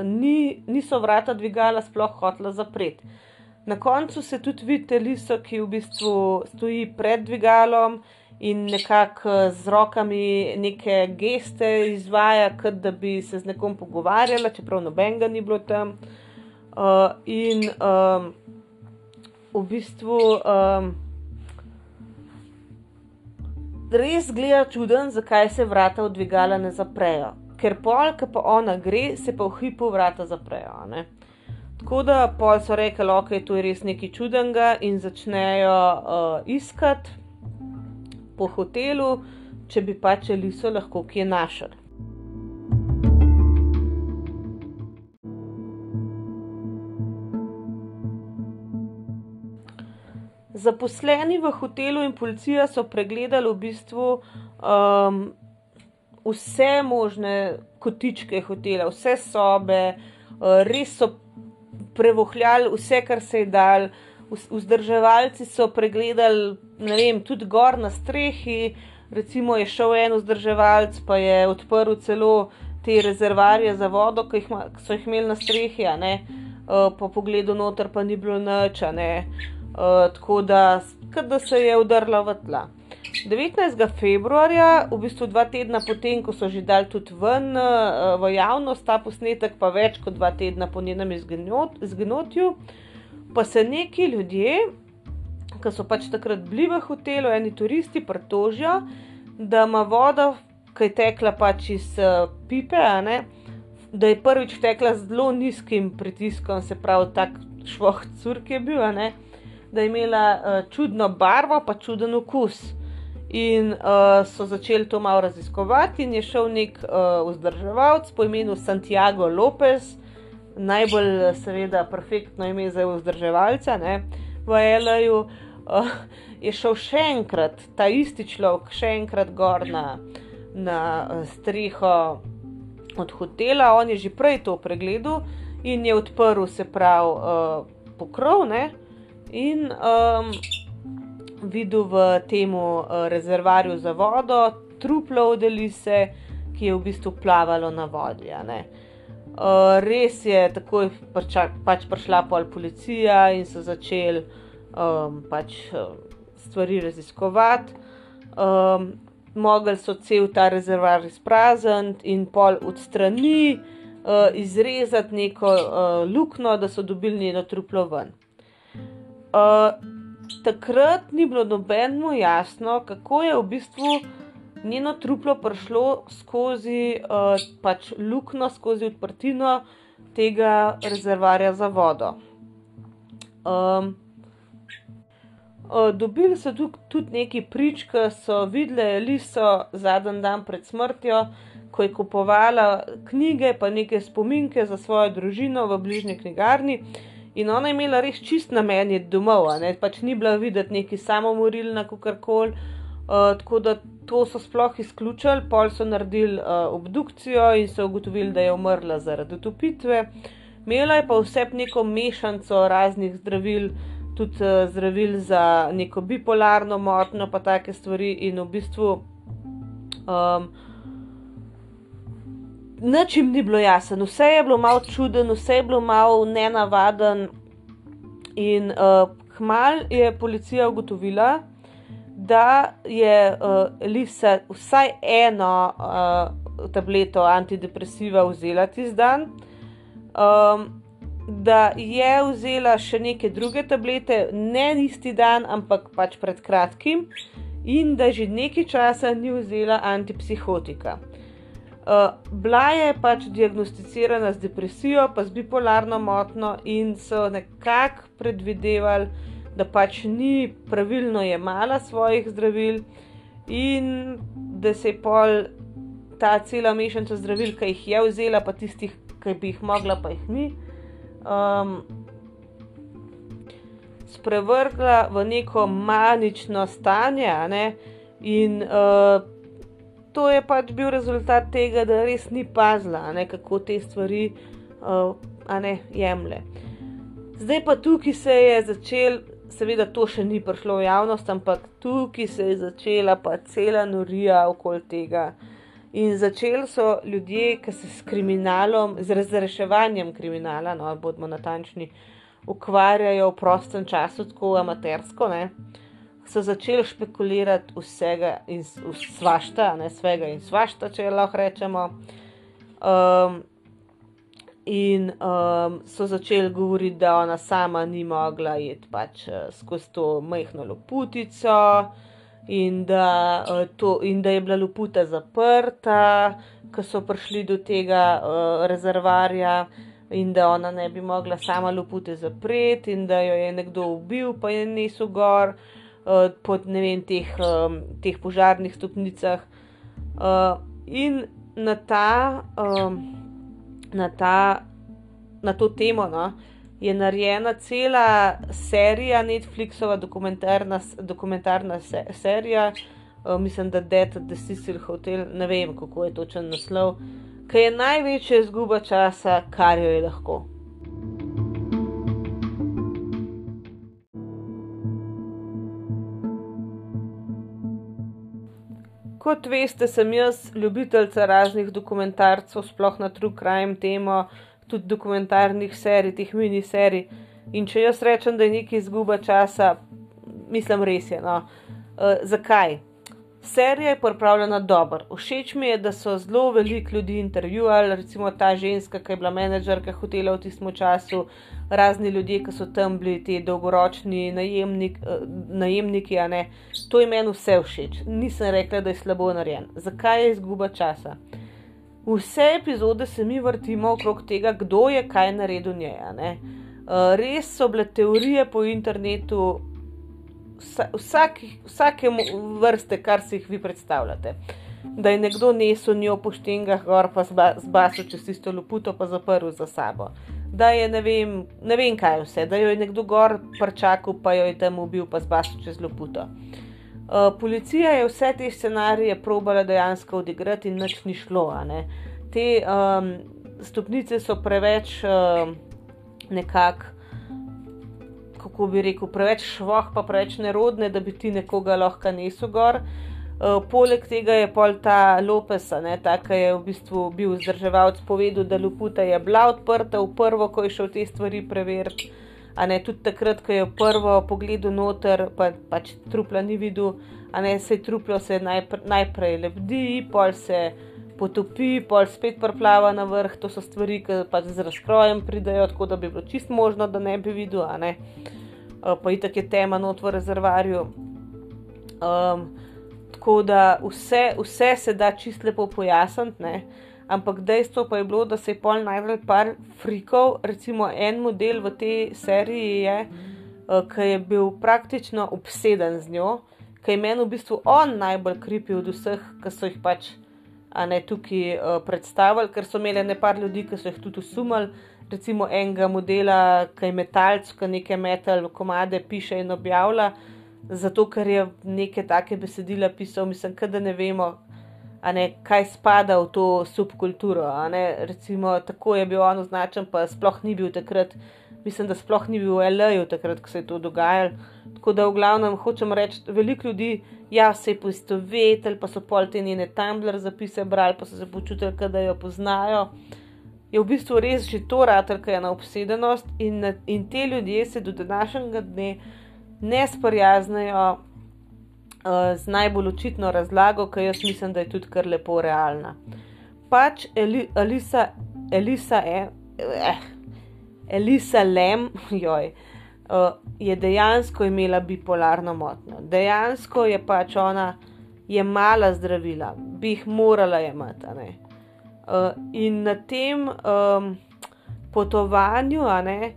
ni, niso vrata dvigala sploh hotla zapreti. Na koncu se tudi vidi liso, ki v bistvu stoji pred dvigalom in nekako z rokami neke geste izvaja, kot da bi se z nekom pogovarjala, čeprav nobenega ni bilo tam. Uh, in um, v bistvu um, res gleda čuden, zakaj se vrata od dvigala ne zaprejo. Ker pol, ki pa ona gre, se pa v hipu vrata zaprejo. Ne? Tako da pol so rekli, da okay, je to res nekaj čudenega in začnejo uh, iskati po hotelu, če bi pač Eliso lahko kje našel. Zaposleni v hotelu in policija so pregledali v bistvu um, vse možne kotičke hotela, vse sobe, uh, res so prevohljali vse, kar se je dal. Vzdrževalci so pregledali, ne vem, tudi gor na strehi. Recimo je šel en vzdrževalc, pa je odprl celo te rezervarje za vodo, ki so jih imeli na strehi, uh, po pogledu noter pa ni bilo nič. Uh, tako da, da se je udrla v tla. 19. februarja, v bistvu dva tedna potem, ko so že dali tudi ven uh, v javnost ta posnetek, pa več kot dva tedna po njenem izginotju, pa se neki ljudje, ki so pač takrat bili v hotelu, eni turisti, pritožijo, da ima voda, ki je tekla pač iz uh, pipe, ne, da je prvič tekla z zelo nizkim pritiskom, se pravi, tak švoh curk je bil. Ne, da je imela uh, čudno barvo, pa čuden okus. In uh, so začeli to malo raziskovati, in je šel nek uh, vzdrževalec po imenu Santiago Lopez, najbolj, seveda, perfektno ime za vzdrževalca, ne, v Elaju. Uh, je šel še enkrat, ta isti človek, še enkrat gor na, na streho od hotela, on je že prej to pregledal in je odprl, se pravi, uh, pokrov, ne, in um, videl v tem uh, rezervarju za vodo truplo od Elise, ki je v bistvu plavalo na vodi. Uh, res je, tako je pač prišla pol policija in so začeli um, pač, uh, stvari raziskovati. Um, mogli so cel ta rezervar izprazniti in pol odstrani, uh, izrezati neko uh, luknjo, da so dobili njeno truplo ven. Uh, takrat ni bilo nobenemu jasno, kako je v bistvu njeno truplo prišlo skozi uh, pač luknjo, skozi odprtino tega rezervarja za vodo. Um, uh, dobili so tudi, tudi neki prič, ki so videli Liso zadnji dan pred smrtjo, ko je kupovala knjige, pa neke spominke za svojo družino v bližnji knjigarni. In ona je imela res čist namen je domov, ne? pač ni bila videti neki samomorilna, kako koli. Uh, tako da to so sploh izključili, pol so naredili uh, obdukcijo in so ugotovili, da je umrla zaradi utopitve. Imela je pa vse neko mešanico raznih zdravil, tudi uh, zdravil za neko bipolarno motnjo, pa take stvari in v bistvu. Um, Nič jim ni bilo jasno, vse je bilo malo čuden, vse je bilo malo nenavaden. In uh, hmal je policija ugotovila, da je uh, Lisa vsaj eno uh, tableto antidepresiva vzela tisti dan, um, da je vzela še neke druge tablete, ne isti dan, ampak pač pred kratkim, in da že nekaj časa ni vzela antipsihotika. Uh, bila je pač diagnosticirana z depresijo, pa z bipolarno motnjo, in so nekako predvidevali, da pač ni pravilno jemala svojih zdravil, in da se je pol ta cela mešanica zdravil, ki jih je vzela, pa tistih, ki bi jih mogla, pa jih ni, um, sprevrgla v neko manično stanje. Ne? In uh, to je pač bil rezultat tega, da res ni pazila, ne, kako te stvari uh, ne, jemlje. Zdaj pa tukaj se je začel seveda to še ni prišlo v javnost, ampak tukaj se je začela pa cela norija okoli tega. In začeli so ljudje, ki se s kriminalom, z razreševanjem kriminala, no, bodimo natančni, ukvarjajo v prostem času, tako amatersko, ne, so začeli špekulirati vsega in svašta, ne svega in svašta, če lahko rečemo. Um, in um, so začeli govoriti, da ona sama ni mogla iti pač uh, skozi to majhno loputico, in da, uh, to, in da je bila loputa zaprta, ko so prišli do tega uh, rezervarja, in da ona ne bi mogla sama lopute zapreti, in da jo je nekdo ubil, pa je niso gor uh, pod ne vem, teh, um, teh požarnih stopnicah. Uh, in na ta. Um, na, ta, na to temo no, je narejena cela serija, Netflixova dokumentarna, dokumentarna se, serija, uh, mislim, da Dead at the Cecil Hotel, ne vem, kako je točen naslov, ki je največja izguba časa, kar jo je lahko. Kot veste, sem jaz ljubiteljca raznih dokumentarcev, sploh na True Crime temo, tudi dokumentarnih serij, teh miniserij. In če jaz rečem, da je nekaj izguba časa, mislim, res je. No. Uh, zakaj? Serija je pripravljena dobro. Všeč mi je, da so zelo veliko ljudi intervjuvali, recimo ta ženska, ki je bila menedžerka hotela v tistem času, razni ljudje, ki so tam bili ti dolgoročni najemnik, uh, najemniki. To je meni vse všeč. Nisem rekla, da je slabo narejen. Zakaj je izguba časa? Vse epizode se mi vrtimo okrog tega, kdo je kaj naredil njej. Uh, res so bile teorije po internetu, vsak, vsake vrste, kar si jih vi predstavljate. Da je nekdo nesel njo po štengah, gor pa zbasil čez isto luputo, pa zaprl za sabo da je ne vem, ne vem kaj vse, da jo je nekdo gor prčakal, pa jo je tam ubil, pa zbasil čez loputo. Uh, policija je vse te scenarije probala dejansko odigrati in nič ni šlo. Te um, stopnice so preveč uh, nekako, kako bi rekel, preveč švoh, pa preveč nerodne, da bi ti nekoga lahko nesel gor. Uh, poleg tega je pol ta Lopes, ki je v bistvu bil vzdrževalec, povedal, da Luputa je bila odprta v prvo, ko je šel te stvari preveriti. A ne tudi takrat, ko je prvo pogledal noter, pa, pač trupla ni videl, a ne se je truplo se najpr najprej lebdi, pol se potopi, pol spet prplava na vrh. To so stvari, ki pač z razkrojem pridejo, tako da bi bilo čist možno, da ne bi videl, ne. Uh, pa itak je tema not v rezervarju. Um, Tako da vse, vse se da čist lepo pojasniti, ampak dejstvo pa je bilo, da se je pol najdel par frikov, recimo en model v tej seriji je, uh, ki je bil praktično obseden z njo, ki je meni v bistvu on najbolj kripi od vseh, ki so jih pač ne, tukaj uh, predstavili, ker so imeli ne par ljudi, ki so jih tudi usumili. Recimo enega modela, ki je metalc, ki nekaj metal, komade piše in objavlja zato ker je neke take besedila pisal, mislim, da ne vemo, ne, kaj spada v to subkulturo. Recimo, tako je bil on označen, pa sploh ni bil takrat, mislim, da sploh ni bil v L.A.U. takrat, ko se je to dogajalo. Tako da v glavnem hočem reči, veliko ljudi, ja, se je poistovetili, pa so pol te njene Tumblr zapise brali, pa so se počutili, da jo poznajo. Je v bistvu res že to raterka ena obsedenost in, in te ljudje se do današnjega dne ne sprijaznejo uh, z najbolj očitno razlago, ki jaz mislim, da je tudi kar lepo realna. Pač Eli, Elisa, Elisa, eh, eh, Elisa Lem, *laughs* joj. Uh, je dejansko imela bipolarno motnjo, dejansko je pač ona jemala zdravila, bi jih morala jemati. Uh, in na tem um, potovanju, ne,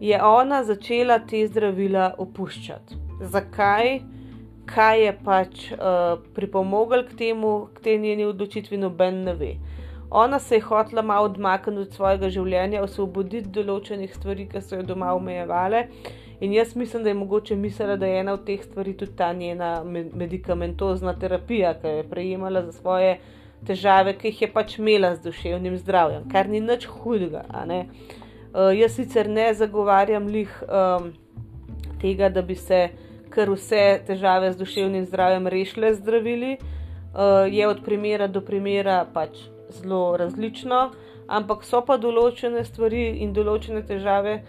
je ona začela te zdravila opuščati. Zakaj? Kaj je pač uh, pripomoglo k temu, k tej njeni odločitvi, noben ne ve. Ona se je hotela malo odmakniti od svojega življenja, osvoboditi določenih stvari, ki so jo doma omejevale. In jaz mislim, da je mogoče mislila, da je ena od teh stvari tudi ta njena medicamentozna terapija, ki jo je prejemala za svoje težave, ki jih je pač imela z duševnim zdravjem, kar ni nič hudega. Uh, jaz sicer ne zagovarjam lih um, tega, da bi se kar vse težave z duševnim zdravjem rešile z zdravili, uh, je od primera do primera pač zelo različno, ampak so pa določene stvari in določene težave,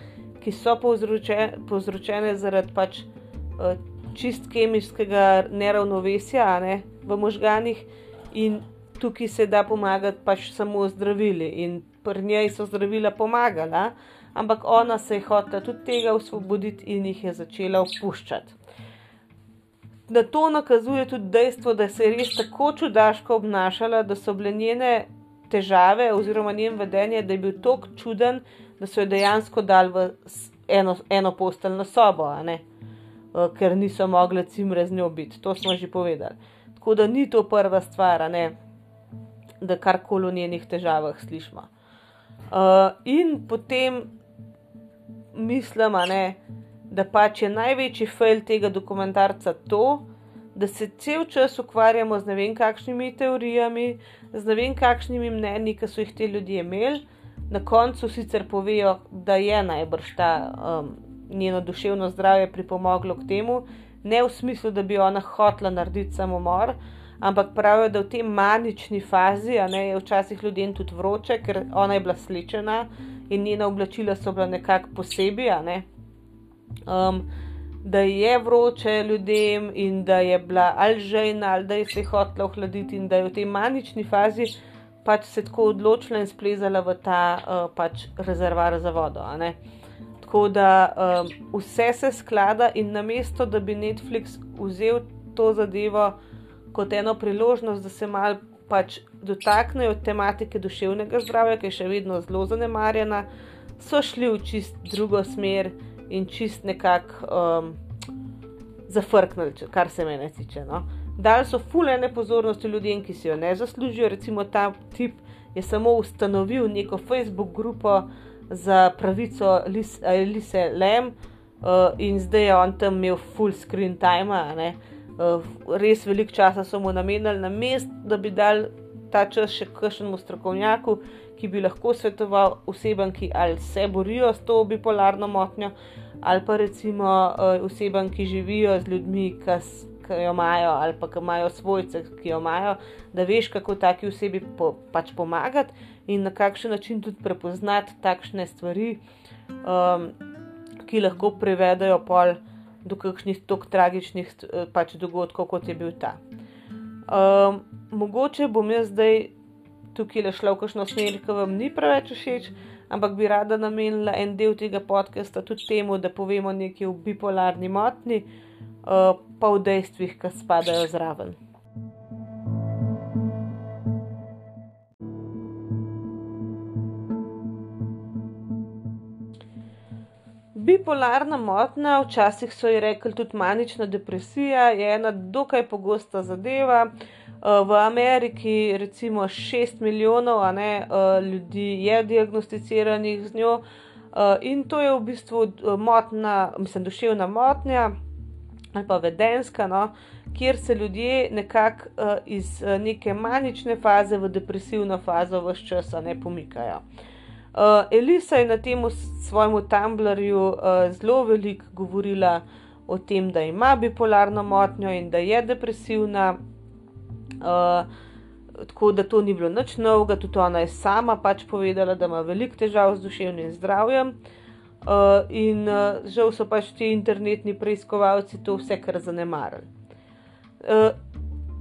ki so povzroče, povzročene zaradi pač uh, čist kemijskega neravnovesja ne, v možganjih in tukaj se da pomagati pač samo zdravili in pri njej so zdravila pomagala, ampak ona se je hotela tudi tega osvoboditi in jih je začela opuščati. Na to nakazuje tudi dejstvo, da se je res tako čudaško obnašala, da so bile njene težave oziroma njen vedenje, da je bil tako čuden, da so jo dejansko dali v eno, eno posteljno sobo, eh, ker niso mogli cimre z njo biti. To smo že povedali. Tako da ni to prva stvar, da karkoli o njenih težavah slišimo. Uh, in potem mislim, ne, da pač je največji fail tega dokumentarca to, da se cel čas ukvarjamo z ne vem kakšnimi teorijami, z ne vem kakšnimi mnenji, ki so jih ti ljudje imeli. Na koncu sicer povejo, da je najbrž ta um, njeno duševno zdravje pripomoglo k temu, ne v smislu, da bi ona hotla narediti samomor, ampak pravijo, da v tej manični fazi ne, je včasih ljudem tudi vroče, ker ona je bila slečena in njena oblačila so bila nekako posebej. Ne. Um, da je vroče ljudem in da je bila ali žejna, ali da je se hotla ohladiti, in da je v tej manični fazi pač se tako odločila in splezala v ta uh, pač rezervar za vodo. Tako da um, vse se sklada in namesto, da bi Netflix vzel to zadevo kot eno priložnost, da se mal pač dotaknejo tematike duševnega zdravja, ki je še vedno zelo zanemarjena, so šli v čist drugo smer in čist nekako um, zafrknili, kar se mene tiče. No. Dali so fulene pozornosti ljudem, ki si jo ne zaslužijo. Recimo ta tip je samo ustanovil neko Facebook grupo za pravico Lise Lem uh, in zdaj je on tam imel full screen time. Uh, res veliko časa so mu namenili na mest, da bi dal ta čas še kakšnemu strokovnjaku, ki bi lahko svetoval osebam, ki ali se borijo s to bipolarno motnjo, ali pa recimo uh, osebam, ki živijo z ljudmi, ki jo imajo, ali pa ki imajo svojce, ki jo imajo, da veš, kako taki osebi po, pač pomagati in na kakšen način tudi prepoznati takšne stvari, um, ki lahko privedajo pol do kakšnih tako tragičnih eh, pač dogodkov, kot je bil ta. Um, mogoče bom jaz zdaj tukaj le šla v kakšno smer, ki vam ni preveč všeč, ampak bi rada namenila en del tega podcasta tudi temu, da povemo nekaj o bipolarni motni, uh, pa v dejstvih, ki spadajo zraven. Bipolarna motnja, včasih so ji rekli tudi manična depresija, je ena dokaj pogosta zadeva. Eh, v Ameriki, recimo, 6 milijonov ne, eh, ljudi je diagnosticiranih z njo, eh, in to je v bistvu motna, mislim, duševna motnja ali pa vedenska, no, kjer se ljudje nekako iz neke manične faze v depresivno fazo vse čas ne pomikajo. Elisa je na tem svojem Tumblrju zelo veliko govorila o tem, da ima bipolarno motnjo in da je depresivna. Uh, tako da to ni bilo nič novega, tudi ona je sama pač povedala, da ima veliko težav z duševnim zdravjem. Uh, in uh, žal so pač ti internetni preiskovalci to vse kar zanemarili. Uh,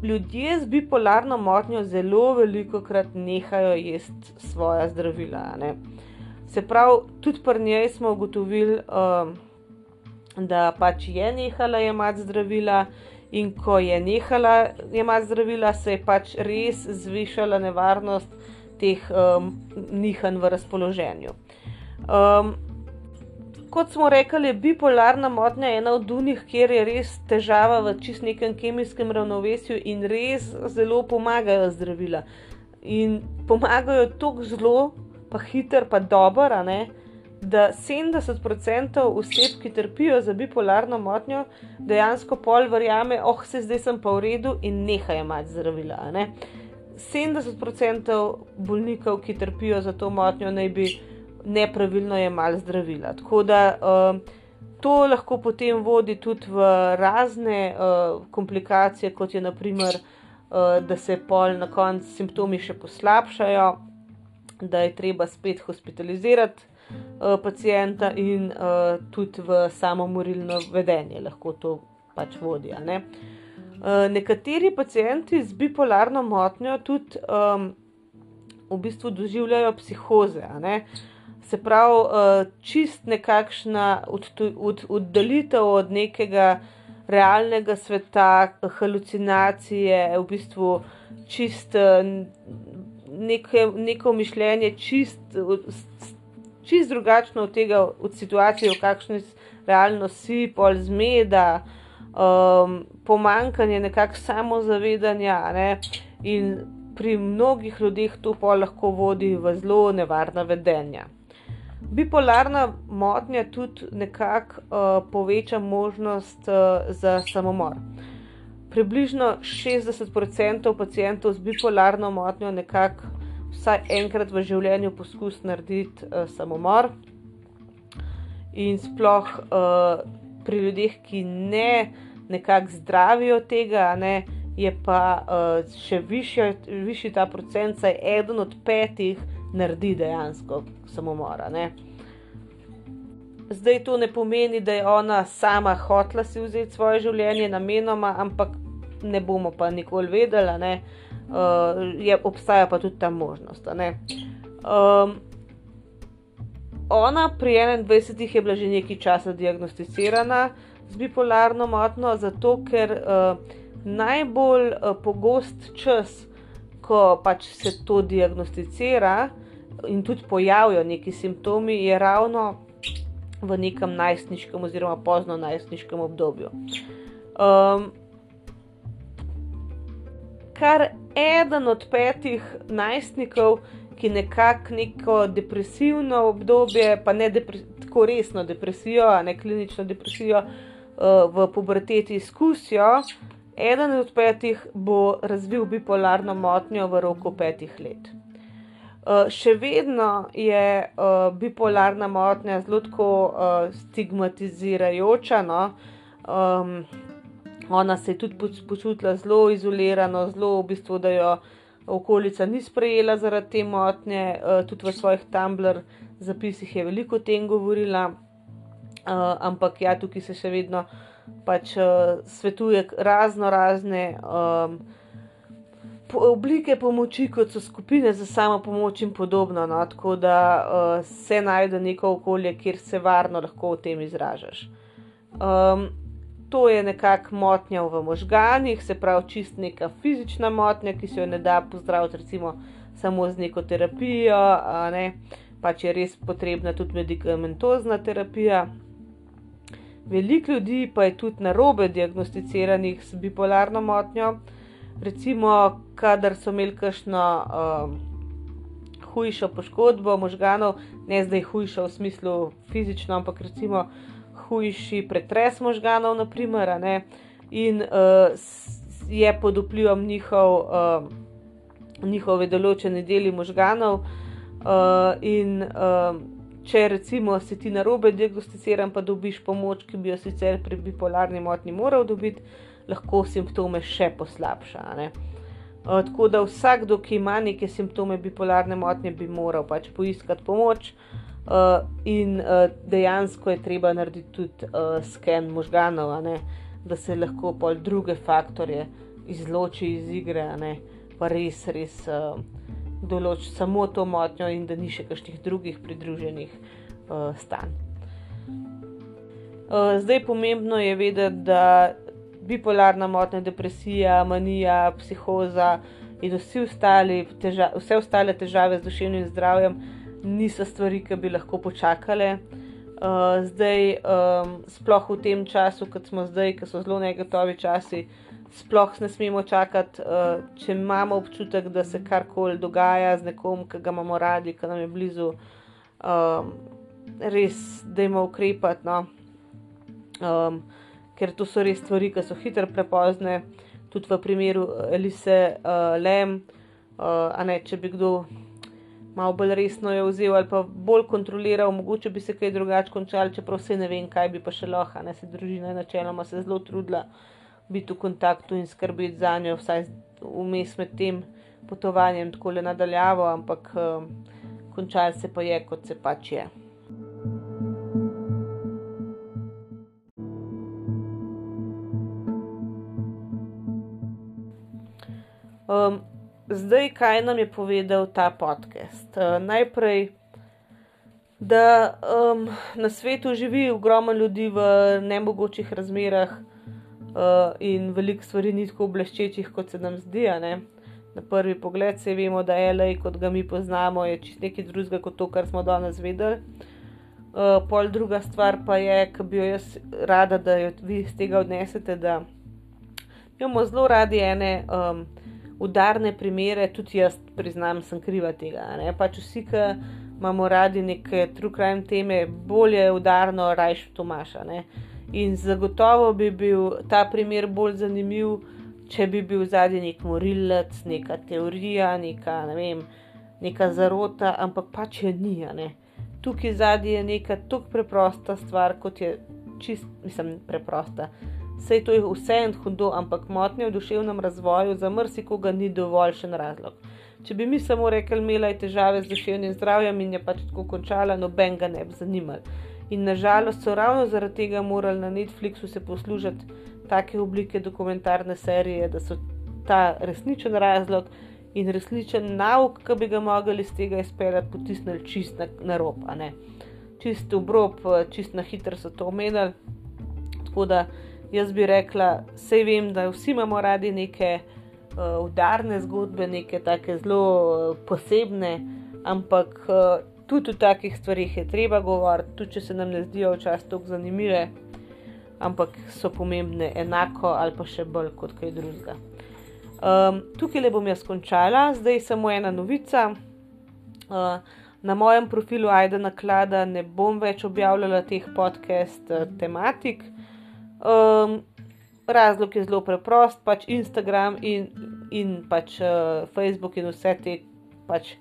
ljudje z bipolarno motnjo zelo veliko krat nehajo jesti svoje zdravila. Ne? Se pravi, tudi pri njej smo ugotovili, um, da pač je nehala jemati zdravila, in ko je nehala jemati zdravila, se je pač res zvišala nevarnost teh um, nihanj v razpoloženju. Um, kot smo rekli, je bipolarna motnja ena od unih, kjer je res težava v čist nekem kemijskem ravnovesju in res zelo pomagajo zdravila. In pomagajo tako zelo, pa hiter, pa dober, da 70% oseb, ki trpijo za bipolarno motnjo, dejansko pol verjame, oh, se zdaj sem pa v redu in nehajo imati zdravila. 70% bolnikov, ki trpijo za to motnjo, naj bi nepravilno jemali zdravila. Tako da uh, To lahko potem vodi tudi v razne uh, komplikacije, kot je naprimer, uh, da se pol na koncu simptomi še poslabšajo, da je treba spet hospitalizirati pacijenta in uh, tudi v samomorilno vedenje lahko to pač vodi. Ne? Uh, nekateri pacijenti z bipolarno motnjo tudi um, v bistvu doživljajo psihoze. Se pravi, uh, čist nekakšna oddalitev od, od nekega realnega sveta, halucinacije, v bistvu čist neke, neko mišljenje, čist, čist drugačno od tega, od situacije, v kakšni realno si, pol zmeda, um, pomankanje nekakšnega samozavedanja. Ne? In pri mnogih ljudeh to pa lahko vodi v zelo nevarna vedenja. Bipolarna motnja tudi nekako uh, poveča možnost uh, za samomor. Približno 60% pacijentov z bipolarno motnjo nekako vsaj enkrat v življenju poskus narediti uh, samomor. In sploh uh, pri ljudeh, ki ne nekako zdravijo tega, ne, je pa uh, še višji ta procent, saj eden od petih naredi dejansko samomora. Ne. Zdaj to ne pomeni, da je ona sama hotla si vzeti svoje življenje namenoma, ampak ne bomo pa nikoli vedeli, uh, je, obstaja pa tudi ta možnost. Um, ona pri 21 je bila že nekaj časa diagnosticirana z bipolarno motnjo, zato ker uh, najbolj uh, pogost čas, ko pač se to diagnosticira, in tudi pojavijo neki simptomi, je ravno v nekem najstniškem oziroma pozno najstniškem obdobju. Um, kar eden od petih najstnikov, ki nekako neko depresivno obdobje, pa ne tako resno depresijo, a ne klinično depresijo, uh, v puberteti izkusijo, eden od petih bo razvil bipolarno motnjo v roku petih let. Uh, še vedno je uh, bipolarna motnja zelo uh, stigmatizirajoča. No? Um, ona se je tudi počutila zelo izolirano, zelo v bistvu, da jo okolica ni sprejela zaradi te motnje. Uh, tudi v svojih Tumblr zapisih je veliko o tem govorila, uh, ampak ja, tukaj se še vedno pač uh, svetuje razno razne. Um, oblike pomoči, kot so skupine za samo pomoč in podobno. No? Tako da uh, se najde neko okolje, kjer se varno lahko o tem izražaš. Um, to je nekakšna motnja v možganjih, se pravi, čist neka fizična motnja, ki se jo ne da pozdraviti, recimo, samo z neko terapijo, ne? pač je res potrebna tudi medikamentozna terapija. Veliko ljudi pa je tudi na robe diagnosticiranih s bipolarno motnjo recimo, kadar so imeli kakšno um, hujšo poškodbo možganov, ne zdaj hujšo v smislu fizično, ampak recimo hujši pretres možganov, naprimer, ne, in uh, je pod vplivom njihov, uh, njihove določene deli možganov. Uh, in uh, če recimo si ti na robe diagnosticiran, pa dobiš pomoč, ki bi jo sicer pri bipolarni motnji moral dobiti lahko simptome še poslabša. Ne? Tako da vsakdo, ki ima neke simptome bipolarne motnje, bi moral pač poiskati pomoč, uh, in uh, dejansko je treba narediti tudi uh, sken možganov, da se lahko pol druge faktorje izloči iz igre, pa res, res uh, določi samo to motnjo, in da ni še kakšnih drugih pridruženih uh, stanj. Uh, zdaj, pomembno je vedeti, da bipolarna motnja, depresija, manija, psihoza in ostali teža, vse ostale težave z duševnim zdravjem niso stvari, ki bi lahko počakale. Uh, zdaj, um, sploh v tem času, kot smo zdaj, ki so zelo negotovi časi, sploh ne smemo čakati, uh, če imamo občutek, da se karkoli dogaja z nekom, ki ga imamo radi, ki nam je blizu, um, res, da imamo ukrepati. No? Um, ker to so res stvari, ki so hitro prepozne, tudi v primeru Elise uh, Lem. Uh, ne, če bi kdo malo bolj resno jo vzel ali pa bolj kontroliral, mogoče bi se kaj drugače končal, čeprav se ne vem, kaj bi pa še lahko, ne se družina je načeloma se zelo trudila biti v kontaktu in skrbeti za njo, vsaj vmes med tem potovanjem, tako le nadaljavo, ampak uh, končal se pa je, kot se pač je. Um, zdaj, kaj nam je povedal ta podcast? Uh, najprej, da um, na svetu živi ogromno ljudi v nemogočih razmerah uh, in veliko stvari ni tako bleščečih, kot se nam zdi. Na prvi pogled se vemo, da je LA, kot ga mi poznamo, je čist nekaj drugega kot to, kar smo danes vedeli. Uh, pol druga stvar pa je, ki bi jo jaz rada, da jo vi iz tega odnesete, da imamo zelo radi ene. Um, udarne primere, tudi jaz priznam, sem kriva tega. Ne? Pač vsi, ki imamo radi neke true crime teme, bolje udarno, rajš Tomaša. Ne? In zagotovo bi bil ta primer bolj zanimiv, če bi bil zadnji nek morilec, neka teorija, neka, ne vem, neka zarota, ampak pač je ni. Tukaj zadnji je neka tako preprosta stvar, kot je čist, mislim, preprosta. Sej to je vse en hudo, ampak motnje v duševnem razvoju za mrsikoga ni dovoljšen razlog. Če bi mi samo rekli, imela je težave z duševnim zdravjem in je pač tako končala, noben ga ne bi zanimal. In nažalost so ravno zaradi tega morali na Netflixu se poslužiti take oblike dokumentarne serije, da so ta resničen razlog in resničen nauk, ki bi ga mogli iz tega izpeljati, potisnili čist na, na rob. Čist v brob, čist na hitro so to omenili. Jaz bi rekla, vse vem, da vsi imamo radi neke uh, udarne zgodbe, neke tako zelo uh, posebne, ampak uh, tudi o takih stvarih je treba govoriti, tudi če se nam ne zdijo včasih tako zanimive, ampak so pomembne enako ali pa še bolj kot kaj drugega. Um, tukaj le bom jaz končala, zdaj samo ena novica. Uh, na mojem profilu Aida Naklada ne bom več objavljala teh podcast uh, tematik. Um, razlog je zelo preprost, pač Instagram in, in pač uh, Facebook in vse te, pač,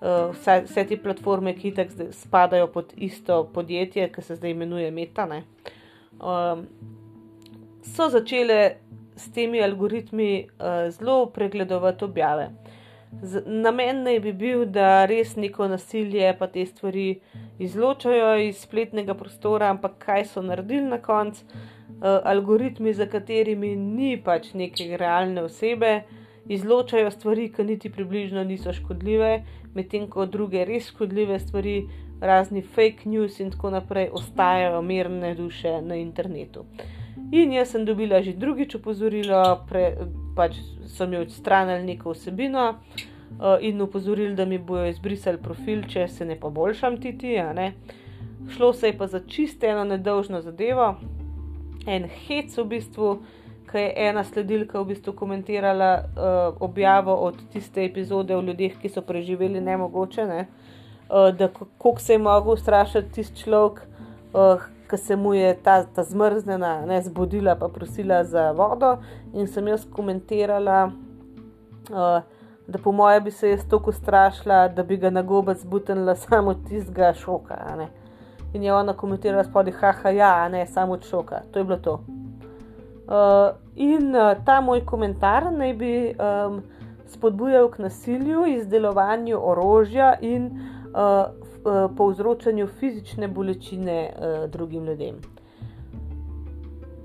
uh, vse, vse te platforme, ki tako spadajo pod isto podjetje, ki se zdaj imenuje Meta, um, so začele s temi algoritmi uh, zelo pregledovati objave. Z, namen naj bi bil, da res neko nasilje, pa te stvari izločajo iz spletnega prostora, ampak kaj so naredili na koncu? Uh, algoritmi, za katerimi ni pač neke realne osebe, izločajo stvari, ki niti približno niso škodljive, medtem ko druge res škodljive stvari, razni fake news in tako naprej, ostajajo mirne duše na internetu. In jaz sem dobila že drugič opozorilo, pre, pač so mi odstranili neko vsebino. Uh, in upozorili, da mi bojo izbrisali profil, če se ne poboljšam, ti ti. Šlo se je pa za čisto eno nedolžno zadevo, en hec, v bistvu, ki je ena sledilka v bistvu komentirala uh, objavo od tiste epizode o ljudeh, ki so preživeli nemogoče, ne? uh, da kako se je mogel strašiti tisti človek, uh, ki se mu je ta, ta zmrznjena ne zbudila, pa prosila za vodo. In sem jaz komentirala. Uh, Da po mojem bi se jaz tako strašila, da bi ga na gobe zbutila samo tistega šoka. In je ona komentirala spodaj, haha, ja, ne, samo od šoka. To je bilo to. Uh, in uh, ta moj komentar naj bi um, spodbujal k nasilju, izdelovanju orožja in uh, uh, povzročanju fizične bolečine uh, drugim ljudem.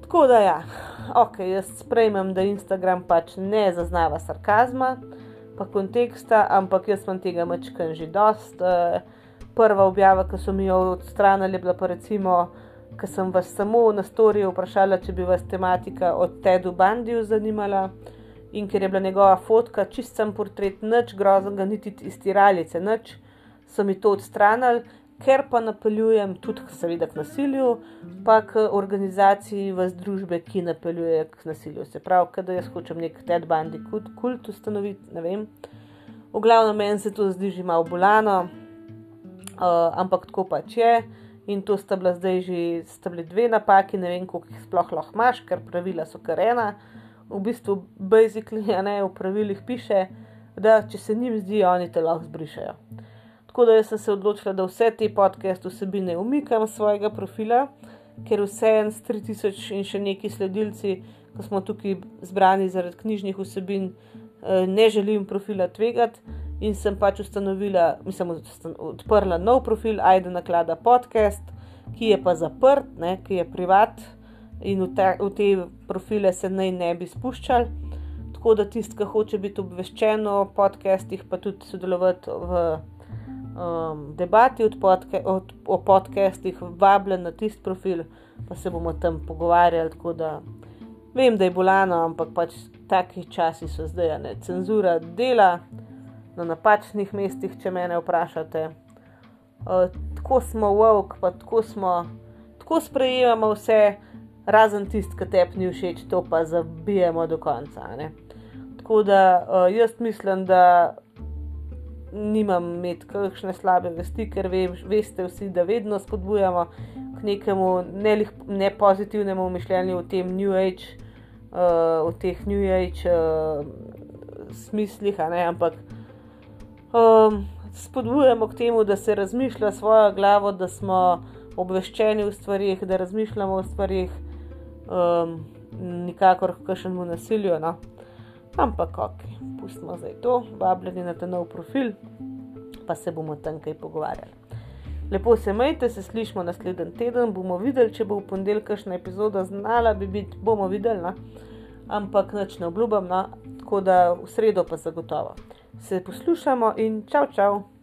Tako da, ja, ok, jaz sprejmem, da Instagram pač ne zaznava sarkazma, pa konteksta, ampak jaz sem tega mačkan že dost. Uh, prva objava, ki so mi jo odstranili, bila pa recimo, ker sem vas samo na storju vprašala, če bi vas tematika od Tedu Bandiju zanimala. In ker je bila njegova fotka čist sem portret, nič groznega, niti iz tiralice, nič, so mi to odstranili, ker pa napeljujem tudi, seveda, k nasilju, pa k organizaciji v združbe, ki napeljuje k nasilju. Se pravi, da jaz hočem nek Ted Bandi kult ustanoviti, ne vem. V glavnem meni se to zdi že malo bolano, uh, ampak tako pač je. In to sta bila zdaj že bili dve napaki, ne vem, koliko jih sploh lahko imaš, ker pravila so kar ena. V bistvu, basically, ne, v pravilih piše, da če se njim zdi, oni te lahko zbrišajo. Tako da sem se odločila, da vse te podcast vsebine umikam z svojega profila, ker vse en s 3000 in še neki sledilci, ko smo tukaj zbrani zaradi knjižnih vsebin, eh, ne želim profila tvegati. In sem pač ustanovila, mislim, odprla nov profil, Aida Naklada podcast, ki je pa zaprt, ne, ki je privat in v te, v te profile se naj ne bi spuščali. Tako da tisti, ki hoče biti obveščen o podcestih, pa tudi sodelovati v um, debati podca od, o podcestih, vabljen na tisti profil, pa se bomo tam pogovarjali. Tako da vem, da je bolano, ampak pač taki časi so zdaj, ne cenzura dela na napačnih mestih, če me vprašate. Uh, tako smo vok, pa tako smo, tako sprejemamo vse, razen tisti, ki te ni všeč, to pa zabijemo do konca. Ne? Tako da uh, jaz mislim, da nimam imeti kakšne slabe vesti, ker ve, veste vsi, da vedno spodbujamo k nekemu ne, ne pozitivnemu mišljenju o tem New Age, uh, o teh New Age uh, smislih, ampak spodbujamo k temu, da se razmišlja svojo glavo, da smo obveščeni v stvarih, da razmišljamo o stvarih, um, nikakor kakšnemu nasilju. No? Ampak, ok, pustimo zdaj to, vabljeni na ta nov profil, pa se bomo tam kaj pogovarjali. Lepo se majte, se slišmo naslednji teden, bomo videli, če bo v ponedeljek kakšna epizoda znala, bi biti, bomo videli, no? ampak noč ne obljubam, no? tako da v sredo pa zagotovo se poslušamo in čau, čau.